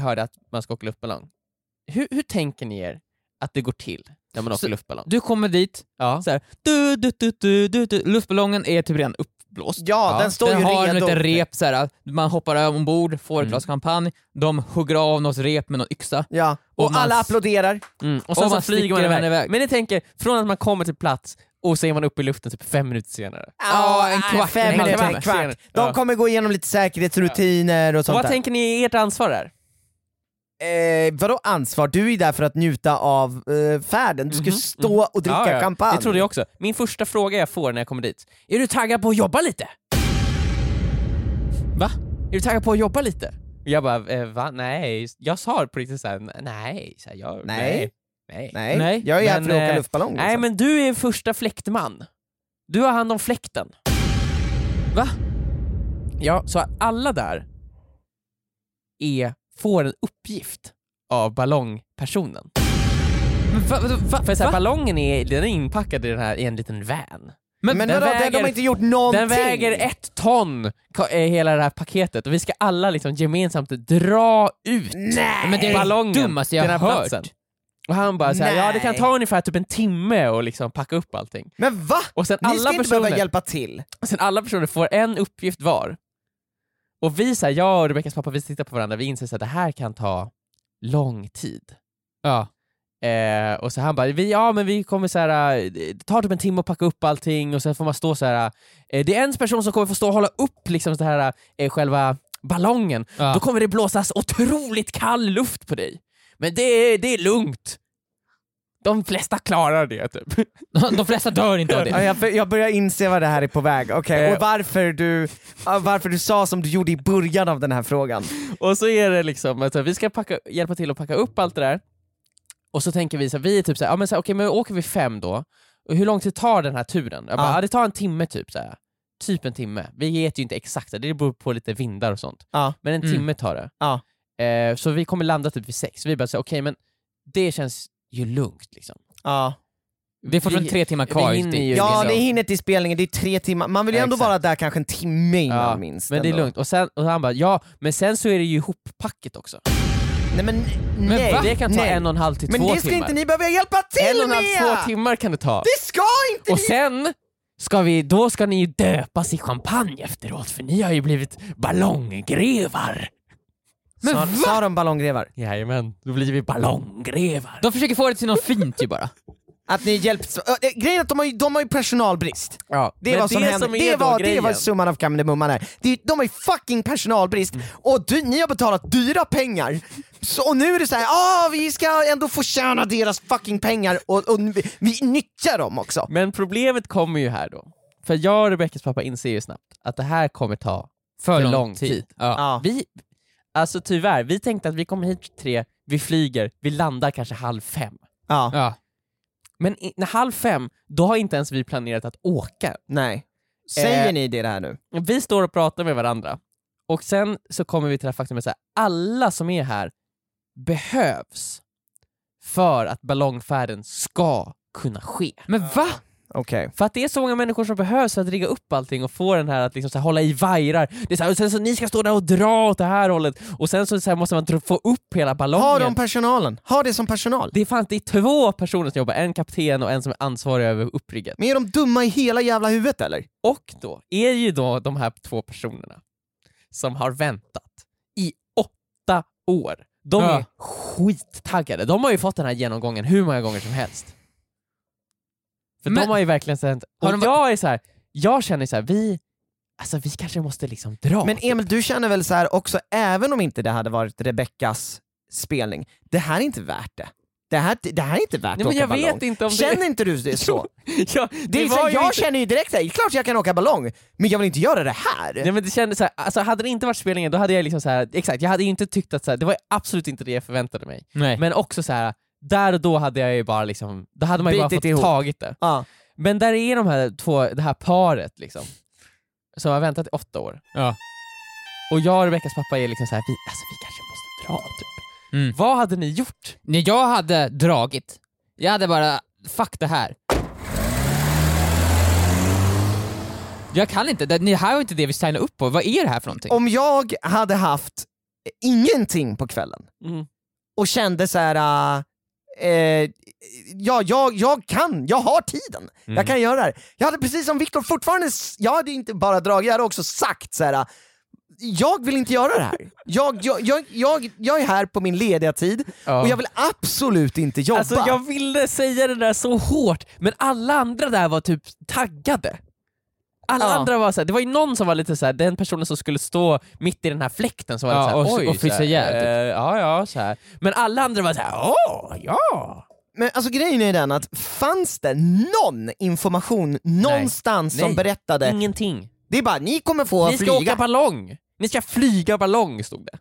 hörde att man ska åka luftballong, hur, hur tänker ni er att det går till när man åker
Så-
luftballong?
Du kommer dit,
Ja.
så här, du, du, du, du, du, du. luftballongen är typ redan uppblåst.
Ja,
Ja,
den står
den
ju
har
redo.
en liten rep, så här, man hoppar ombord, får ett
Mm.
glas champagne, de hugger av något rep med någon yxa.
Ja, och,
Och man
alla applåderar.
Mm. Och
Och
sen så
man
flyger man iväg.
iväg.
Men ni tänker, från att man kommer till plats och så är man uppe i luften typ fem minuter senare.
Ja, en kvart,
fem
en halvtimme.
en kvart. De kommer gå igenom lite säkerhetsrutiner och
Och
sånt
vad
där.
tänker ni är ert ansvar där?
Eh, vadå ansvar? Du är där för att njuta av eh, färden, du ska
Mhm,
stå och dricka
Ja, ja.
champagne.
Det trodde jag också. Min första fråga jag får när jag kommer dit, är du taggad på att jobba lite? Va? Är du taggad på att jobba lite? Jag bara, eh, va? Nej. Jag sa på riktigt såhär, nej. Så här, jag,
Nej.
nej. Nej.
Nej,
Nej,
jag är här för att åka
eh,
luftballong.
Nej
liksom.
men du är första fläktman. Du har hand om fläkten.
Va?
Ja, så alla där är, får en uppgift av ballongpersonen.
Men va, va, va,
För så här,
va?
ballongen är, den är inpackad i, den här, i en liten van.
Men,
den
vadå, de- de
väger-
har inte gjort någonting!
Den väger ett ton, eh, hela det här paketet, och vi ska alla liksom gemensamt dra ut
Nej!
Men det är det
ballongen
dummaste jag har hört.
platsen. Och han bara såhär, ja det kan ta ungefär typ en timme att liksom packa upp allting.
Men va?
Och sen
Ni
alla
ska inte behöva
personer,
hjälpa till.
sen alla personer får en uppgift var. Och vi, så här, jag och Rebeckas pappa, vi tittar på varandra, vi inser att det här kan ta lång tid.
Ja.
Eh, och så han bara, vi, ja men vi kommer så här, eh, det tar typ en timme att packa upp allting och sen får man stå så här. Eh, det är en person som kommer få stå och hålla upp liksom det här, eh, själva ballongen.
Ja.
Då kommer det blåsas otroligt kall luft på dig. Men det är, det är lugnt. De flesta klarar det typ.
De flesta dör inte av
Ja,
det.
jag, jag börjar inse vad det här är på väg, okej,
Eh.
och varför du, varför du sa som du gjorde i början av den här frågan.
Och så är det liksom att vi ska packa, hjälpa till att packa upp allt det där. Och så tänker vi så här, vi är typ såhär, ja men så här, okej men åker vi fem då, och hur lång tid tar den här turen? Jag bara,
Ja.
ja. det tar en timme typ så här. Typ en timme. Vi vet ju inte exakt, det beror på lite vindar och sånt.
Ja.
Men en
Mm.
timme tar det.
Ja.
Eh, så vi kommer landa typ vid sex. Vi bara säger okej men det känns ju lugnt liksom.
Ja.
Det är fortfarande tre timmar kvar.
vi hinner ju
Ja,
liksom.
ni hinner till spelningen, det är tre timmar, man vill ju ändå
Exakt.
vara där kanske en timme innan
Ja,
minst.
Men det är
ändå.
lugnt. Och, sen, och han bara ja, men sen så är det ju ihoppacket också.
Nej men nej,
va?
Det kan ta
nej.
en och en halv till
Men
två
det ska
timmar.
inte ni behöva hjälpa till
en och en halv,
med!
två timmar kan det ta.
Det ska inte
Och
ni!
sen ska vi, då ska ni ju döpas i champagne efteråt, för ni har ju blivit ballonggrevar.
Men
sa, sa de ballonggrevar?
Jajamän, då blir vi ballonggrevar.
De försöker få det till något fint ju bara.
Att ni hjälps... Äh, grejen är att de har ju, de har ju personalbrist.
Ja,
Det
men
var som hände.
är
Det
då
var, det var summan av kardemumman här. Det, de har ju fucking personalbrist, och du, ni har betalat dyra pengar, så, och nu är det så här, ah, vi ska ändå få tjäna deras fucking pengar, och, och vi, vi nyttjar dem också.
Men problemet kommer ju här då. För jag och Rebeckas pappa inser ju snabbt att det här kommer ta
För
för
lång,
lång
tid.
tid.
Ja.
Ja.
Vi, Alltså tyvärr, vi tänkte att vi kommer hit tre, vi flyger, vi landar kanske halv fem.
Ja,
Ja.
Men i, när halv fem, då har inte ens vi planerat att åka.
nej. Säger
Eh.
ni det här nu?
Vi står och pratar med varandra, och sen så kommer vi till det här faktumet att alla som är här behövs för att ballongfärden ska kunna ske.
Men va?
Okej.
För att det är så många människor som behövs för att rigga upp allting och få den här att liksom så här, hålla i vajrar. Det är så här, och sen så ni ska stå där och dra åt det här hållet, och sen så, så här, måste man få upp hela ballongen.
Ha de personalen, ha det som personal.
Det är fan det är två personer som jobbar, en kapten och en som är ansvarig över upprigget.
Men är de dumma i hela jävla huvudet eller?
Och då är ju då de här två personerna som har väntat i åtta år. De
Ja.
är skittaggade. De har ju fått den här genomgången hur många gånger som helst. För
Men-
de har ju verkligen sänt... Och
de-
jag är så här, jag känner så här, vi, alltså vi kanske måste liksom dra.
Men Emil, du känner väl så här också, även om inte det hade varit Rebeckas spelning, det här är inte värt det. Det här, det här är inte värt
Nej,
att
men
åka
jag
ballong.
vet inte om det...
Känner inte du [LAUGHS] det så?
ja,
Det
det
är så jag
inte...
känner ju direkt såhär, klart jag kan åka ballong, men jag vill inte göra det här.
Nej, men det kändes så här, alltså hade det inte varit spelningen då hade jag liksom så här, exakt, jag hade inte tyckt att så här, det var absolut inte det jag förväntade mig.
Nej.
Men också så här, där och då hade jag ju bara liksom, då hade man ju bara fått
ihop.
tagit det.
Ja.
Men där är de här två, det här paret liksom, som har väntat i åtta år.
Ja.
Och jag och Rebeckas pappa är liksom så här, vi, alltså vi kanske måste dra typ.
Mm.
Vad hade ni gjort?
När jag hade dragit, jag hade bara, fuck det här. Jag kan inte, det, det här var inte det vi signade upp på, vad är det här för någonting?
Om jag hade haft ingenting på kvällen
Mm.
och kände så här. äh, eh, ja, jag, jag kan, jag har tiden, jag kan göra det här. Jag hade precis som Viktor fortfarande, jag hade inte bara dragit, jag hade också sagt så här. jag vill inte göra det här. Jag, jag, jag, jag, jag är här på min lediga tid
Ja.
och jag vill absolut inte jobba.
Alltså jag ville säga det där så hårt, men alla andra där var typ taggade. Alla
Ja.
andra var såhär, det var ju någon som var lite såhär, den personen som skulle stå mitt i den här fläkten som var
Ja,
lite
och-
såhär, oj,
och frysa
såhär,
ihjäl, typ.
eh, Ja, ja, så här. Men alla andra var såhär, åh, ja.
Men alltså grejen är den att fanns det någon information någonstans som
Nej.
berättade,
Ingenting.
det är bara ni kommer få
Ni ska
flyga.
åka ballong! Ni ska flyga ballong, stod det.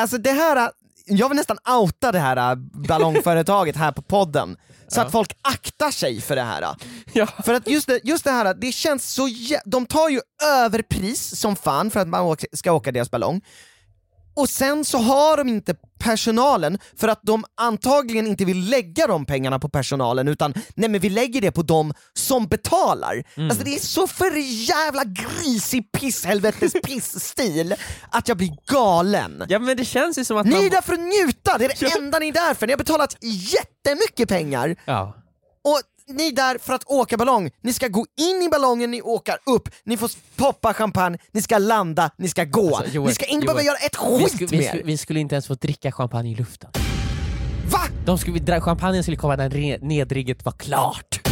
Alltså det här, jag vill nästan outa det här äh, ballongföretaget här på podden, så
Ja.
att folk aktar sig för det här.
Ja.
För att just det, just det här, det känns så jä- de tar ju överpris som fan för att man ska åka deras ballong, och sen så har de inte personalen för att de antagligen inte vill lägga de pengarna på personalen utan nej men vi lägger det på de som betalar. Alltså det är så för jävla grisig pisshelvetes [LAUGHS] pissstil att jag blir galen.
ja men det känns ju som att
Ni
man...
är där för att njuta, det är det enda ni är där för. Ni har betalat jättemycket pengar
Ja.
och ni är där för att åka ballong. Ni ska gå in i ballongen, ni åker upp, ni får poppa champagne, ni ska landa, ni ska gå.
Alltså, Joel,
ni ska inte
Joel,
behöva göra ett
Vi,
skit
sku, vi,
mer.
sku, vi skulle inte ens få dricka champagne i luften.
Va?
De skulle, champagnen skulle komma när nedrigget var klart.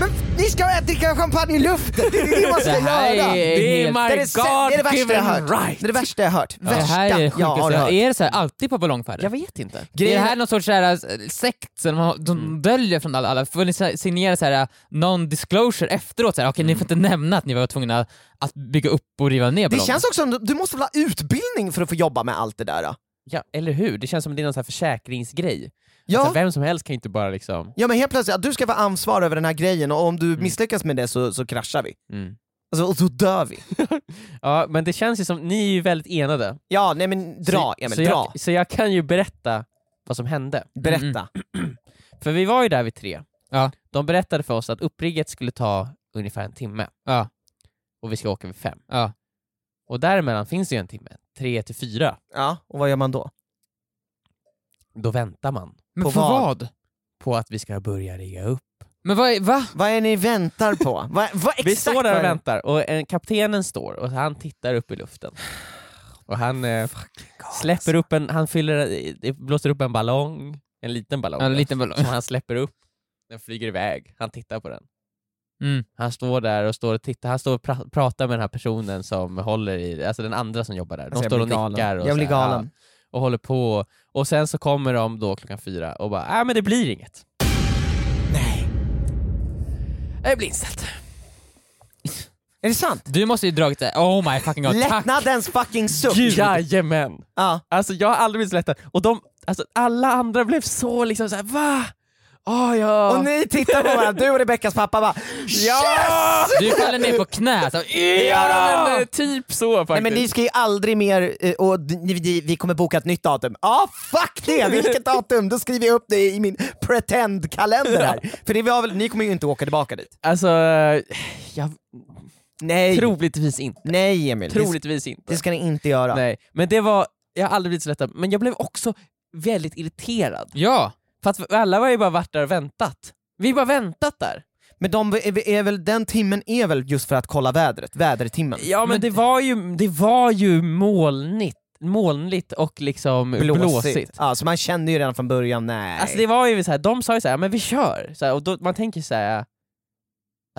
Men ni ska dricka champagne i luften, det är det man ska
Det här
göra!
är
Det är my
det, är det, det är det värsta jag hört.
right.
Det är det värsta jag hört.
det
Värsta
här är det
jag har hört.
Är det så här alltid på ballongfärder?
Jag vet inte.
Är
Grejen
det
är-
här någon sorts så här, äh, sekt som de, de döljer från alla? alla? Får ni så signera så här, äh, non-disclosure efteråt? Så här, Okej, ni får inte nämna att ni var tvungna att bygga upp och riva ner
Det
ballongen.
känns också som du måste väl ha utbildning för att få jobba med allt det där? då?
Ja, eller hur? Det känns som det är någon sån här försäkringsgrej.
Ja.
Alltså, vem som helst kan inte bara liksom...
Ja men helt plötsligt, att du ska vara ansvar över den här grejen och om du misslyckas med det så, så kraschar vi.
Mm.
Alltså, och så dör vi. [LAUGHS]
Ja, men det känns ju som, ni är ju väldigt enade.
Ja, nej men dra
så,
Emil,
så
dra.
Jag, så jag kan ju berätta vad som hände.
Berätta. [CLEARS THROAT]
För vi var ju där vid tre.
Ja.
De berättade för oss att upprigget skulle ta ungefär en timme.
Ja.
Och vi ska åka vid fem.
Ja.
Och däremellan finns det ju en timme. Tre till fyra.
Ja, och vad gör man då?
Då väntar man
Men
På
för
vad?
vad?
på att vi ska börja rigga upp.
Men vad, är- va?
Vad är ni väntar på? vad, vad exakt
Vi står där och väntar och en, kaptenen står och han tittar upp i luften. Och han eh, släpper upp en, han fyller, det blåser upp en ballong, en liten ballong,
En liten ballong.
som han släpper upp. Den flyger iväg, han tittar på den.
Mm.
Han står där och står och tittar, han står och pra- pratar med den här personen som håller i, alltså den andra som jobbar där. De
Alltså, jag
står och nickar och,
Jag blir galen.
Och håller på. Och sen så kommer de då klockan fyra och bara, nej men det blir inget.
Nej.
Det blir inställt.
Är det sant?
Du måste ju dragit det, oh my fucking god, tack!
Lättnadens fucking suck!
Jajamän!
Ja.
Alltså jag har aldrig blivit så lättad. Och de, alltså, alla andra blev så liksom såhär va? Oh, ja.
Och ni tittar på varandra, du och Rebeckas pappa bara
Ja!
Du faller ner på knä, så,
Ja, men, eh, typ så faktiskt.
Nej men ni ska ju aldrig mer, eh, och vi, kommer boka ett nytt datum. Ja, ah, fuck det! Vilket datum? Då skriver jag upp det i min pretend-kalender här. [LAUGHS] För det var väl, ni kommer ju inte åka tillbaka dit.
Alltså, jag,
Nej,
troligtvis inte.
nej Emil.
Troligtvis inte.
det ska ni inte göra.
Nej, men det var, jag har aldrig blivit så lättad, men jag blev också väldigt irriterad.
Ja!
För att alla var ju bara varit där och väntat. Vi har bara väntat där.
Men de är, är väl, den timmen är väl just för att kolla vädret, vädertimmen?
Ja men,
Men-
det, var ju, det var ju molnigt, molnigt och liksom blåsigt.
Ja, så man kände ju redan från början, nej.
Alltså det var ju så här, de sa ju så här, men vi kör, så här, och då, man tänker så här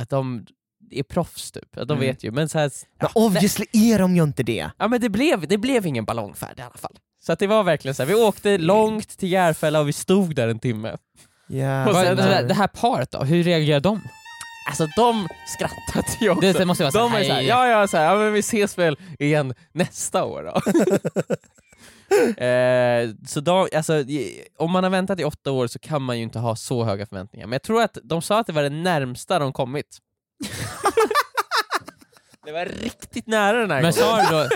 att de är proffs typ, att de
Mm.
vet ju, men så här,
Men obviously är de ju inte det.
ja men det blev, det blev ingen ballongfärd i alla fall. Så att det var verkligen så här, vi åkte långt till Järfälla och vi stod där en timme. Och
Vad-
sen-
det, här, det här paret då, hur reagerar de?
Alltså de skrattade ju också.
Det, det måste vara
de var
såhär,
ju såhär,
hej.
ja ja, så här, ja men vi ses väl igen nästa år då. [LAUGHS] eh, så de, alltså, om man har väntat i åtta år så kan man ju inte ha så höga förväntningar, men jag tror att de sa att det var det närmsta de kommit. [LAUGHS] det var riktigt nära den här
Men
gången.
sa du då... [LAUGHS]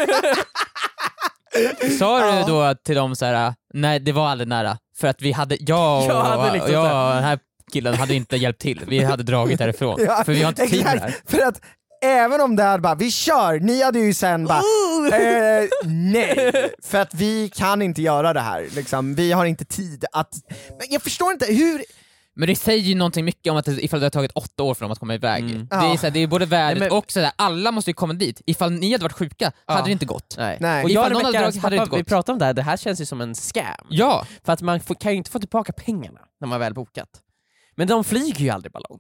sa
Ja.
du då till dem så här, nej det var aldrig nära, för att vi hade, jag och, [LAUGHS]
Jag hade liksom
jag och den här killen hade inte hjälpt till, vi hade dragit härifrån, [LAUGHS]
Ja,
för vi har inte tid med det här.
för att även om det här bara, vi kör, ni hade ju sen bara, eh, nej, för att vi kan inte göra det här, liksom. vi har inte tid att, men jag förstår inte, hur,
Men det säger ju någonting mycket om att det, ifall det har tagit åtta år för dem att komma iväg.
Mm.
Det, är
Ja.
så här, det är både värdet
Nej, men-
och sådär, alla måste ju komma dit. Ifall ni hade varit sjuka hade det inte gått.
Nej.
Nej.
Och
Ifall
jag och
någon hade det inte
vi
gått.
pratade om det här, det här känns ju som en scam.
Ja,
För att man får, kan ju inte få tillbaka pengarna när man väl bokat. Men de flyger ju aldrig ballong.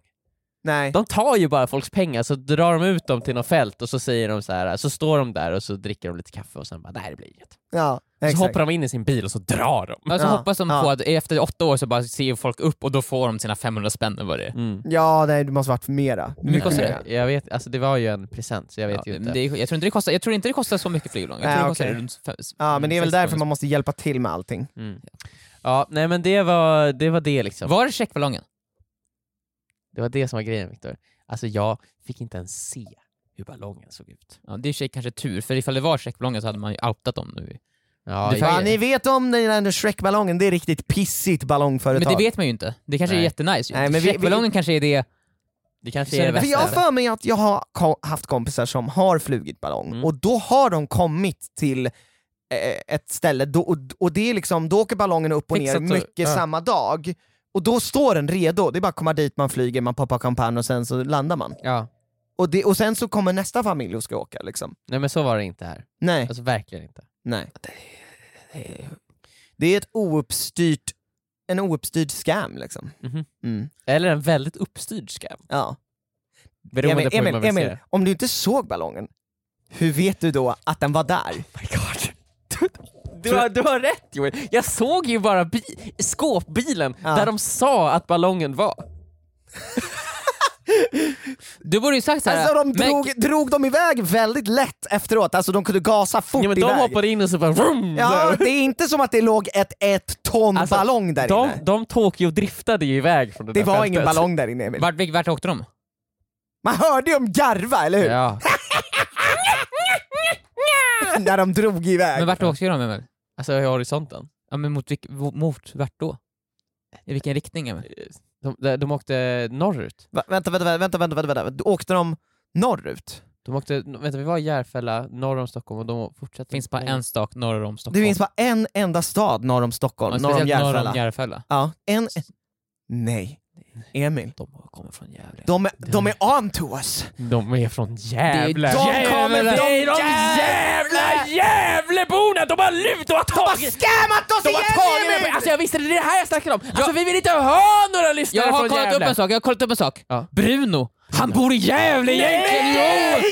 Nej.
De tar ju bara folks pengar, så drar de ut dem till något fält och så säger de så här, så står de där och så dricker de lite kaffe och sen bara, det här blir inget.
Ja,
Så hoppar de in i sin bil och så drar de.
alltså
Ja,
hoppas de
ja.
på att efter åtta år så bara ser folk upp och då får de sina 500 spänn eller vad det är.
Mm.
Ja, nej det måste varit för mera.
Hur mycket kostar
mera.
det?
Jag vet, alltså det var ju en present så jag vet
Ja,
ju inte.
det, är- jag, tror inte det kostar, jag tror inte det kostar så mycket flyglång, jag
Nej,
tror det kostar
okej.
runt fem,
Ja men det är väl därför man måste hjälpa till med allting.
Mm. Ja, nej men det var det, var det liksom.
Var det checkballongen?
Det var det som var grejen Viktor. Alltså jag fick inte ens se hur ballongen såg ut.
Ja, det är i kanske tur, för ifall det var checkballongen så hade man ju outat dem nu.
Ja,
Det fan-
ni vet om den där Shrek-ballongen, det är riktigt pissigt ballongföretag.
Men det vet man ju inte. Det kanske
Nej.
är jättenice.
Nej, men vi-
kanske är det...
det kanske är det
det
För jag har för mig att jag har haft kompisar som har flugit ballong,
Mm.
och då har de kommit till eh, ett ställe, då, och, det är liksom, då åker ballongen upp och
Fixat
ner mycket
ja.
samma dag, och då står den redo, det är bara att komma dit, man flyger, man poppar champagne och sen så landar man.
Ja.
Och, det, och sen så kommer nästa familj och ska åka liksom.
Nej men så var det inte här.
Nej,
Alltså verkligen inte.
nej. Det är ett ouppstyrt, en ouppstyrd scam liksom.
Mhm.
Mm.
Eller en väldigt uppstyrd scam.
Ja.
Beroende
Emil,
på hur
Emil,
man vill se
Emil
det.
om du inte såg ballongen, hur vet du då att den var där?
my god. [LAUGHS] Du, har, du har rätt Joel, jag såg ju bara bi- skåpbilen
Ja.
där de sa att ballongen var.
Du borde ju sagt såhär...
Alltså de
men-
drog, drog de iväg väldigt lätt efteråt, alltså de kunde gasa fort
Ja, men de
iväg.
hoppade in och så bara vroom,
Ja, det är inte som att det låg ett ett ton
Alltså,
ballong där
de,
inne.
de Tokyo-driftade ju iväg från det,
Det
där
var
fältet.
ingen ballong där inne Emil.
Vart, vart åkte de?
Man hörde ju dem garva, eller hur?
Ja. [LAUGHS]
När de drog iväg.
Men vart åkte de Emil?
Alltså i horisonten.
Ja men mot, vilk- mot vart då? I vilken riktning Emil?
De, de, de åkte norrut.
Va, vänta, vänta, vänta, vänta, vänta, Åkte de norrut?
De åkte, vänta vi var i Järfälla, norr om Stockholm och de fortsatte...
Det finns bara en stak norr om
Det
Stockholm.
finns bara en enda stad norr om Stockholm,
Ja,
norr om
speciellt norr
Järfälla.
om Järfälla.
Ja, en... Nej. Emil.
De kommer från Gävle.
De, är- de är on to us!
De är från Gävle.
De kommer från
Det är de jävla Gävleborna! De har lutat och har
De har
tagit...
scammat oss
De har tagit
igen
mig!
Emil!
Alltså jag visste det, det är det här jag snackar om! Alltså vi vill inte ha några lyssnare
Jag har
från
kollat
Gävle!
upp en sak, jag har kollat upp en sak.
Ja.
Bruno, han bor i Gävle egentligen!
Nej!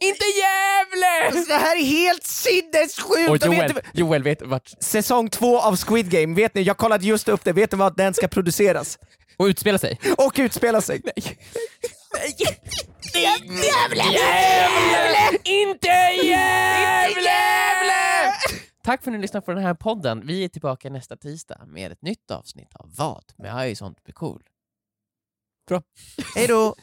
Inte Gävle!
Alltså, det här är helt sinnessjukt!
Och
Joel, vet,
Joel vet vart...
Säsong två av Squid Game, vet ni? Jag kollade just upp det, vet ni vad den ska produceras?
Och utspela sig?
Och utspela sig. Nej. Nej. Gävle! Gävle!
Inte Gävle! Tack för att ni lyssnade på den här podden. Vi är tillbaka nästa tisdag med ett nytt avsnitt av Vad Men jag med ju sånt blir cool. Bra.
Hej då!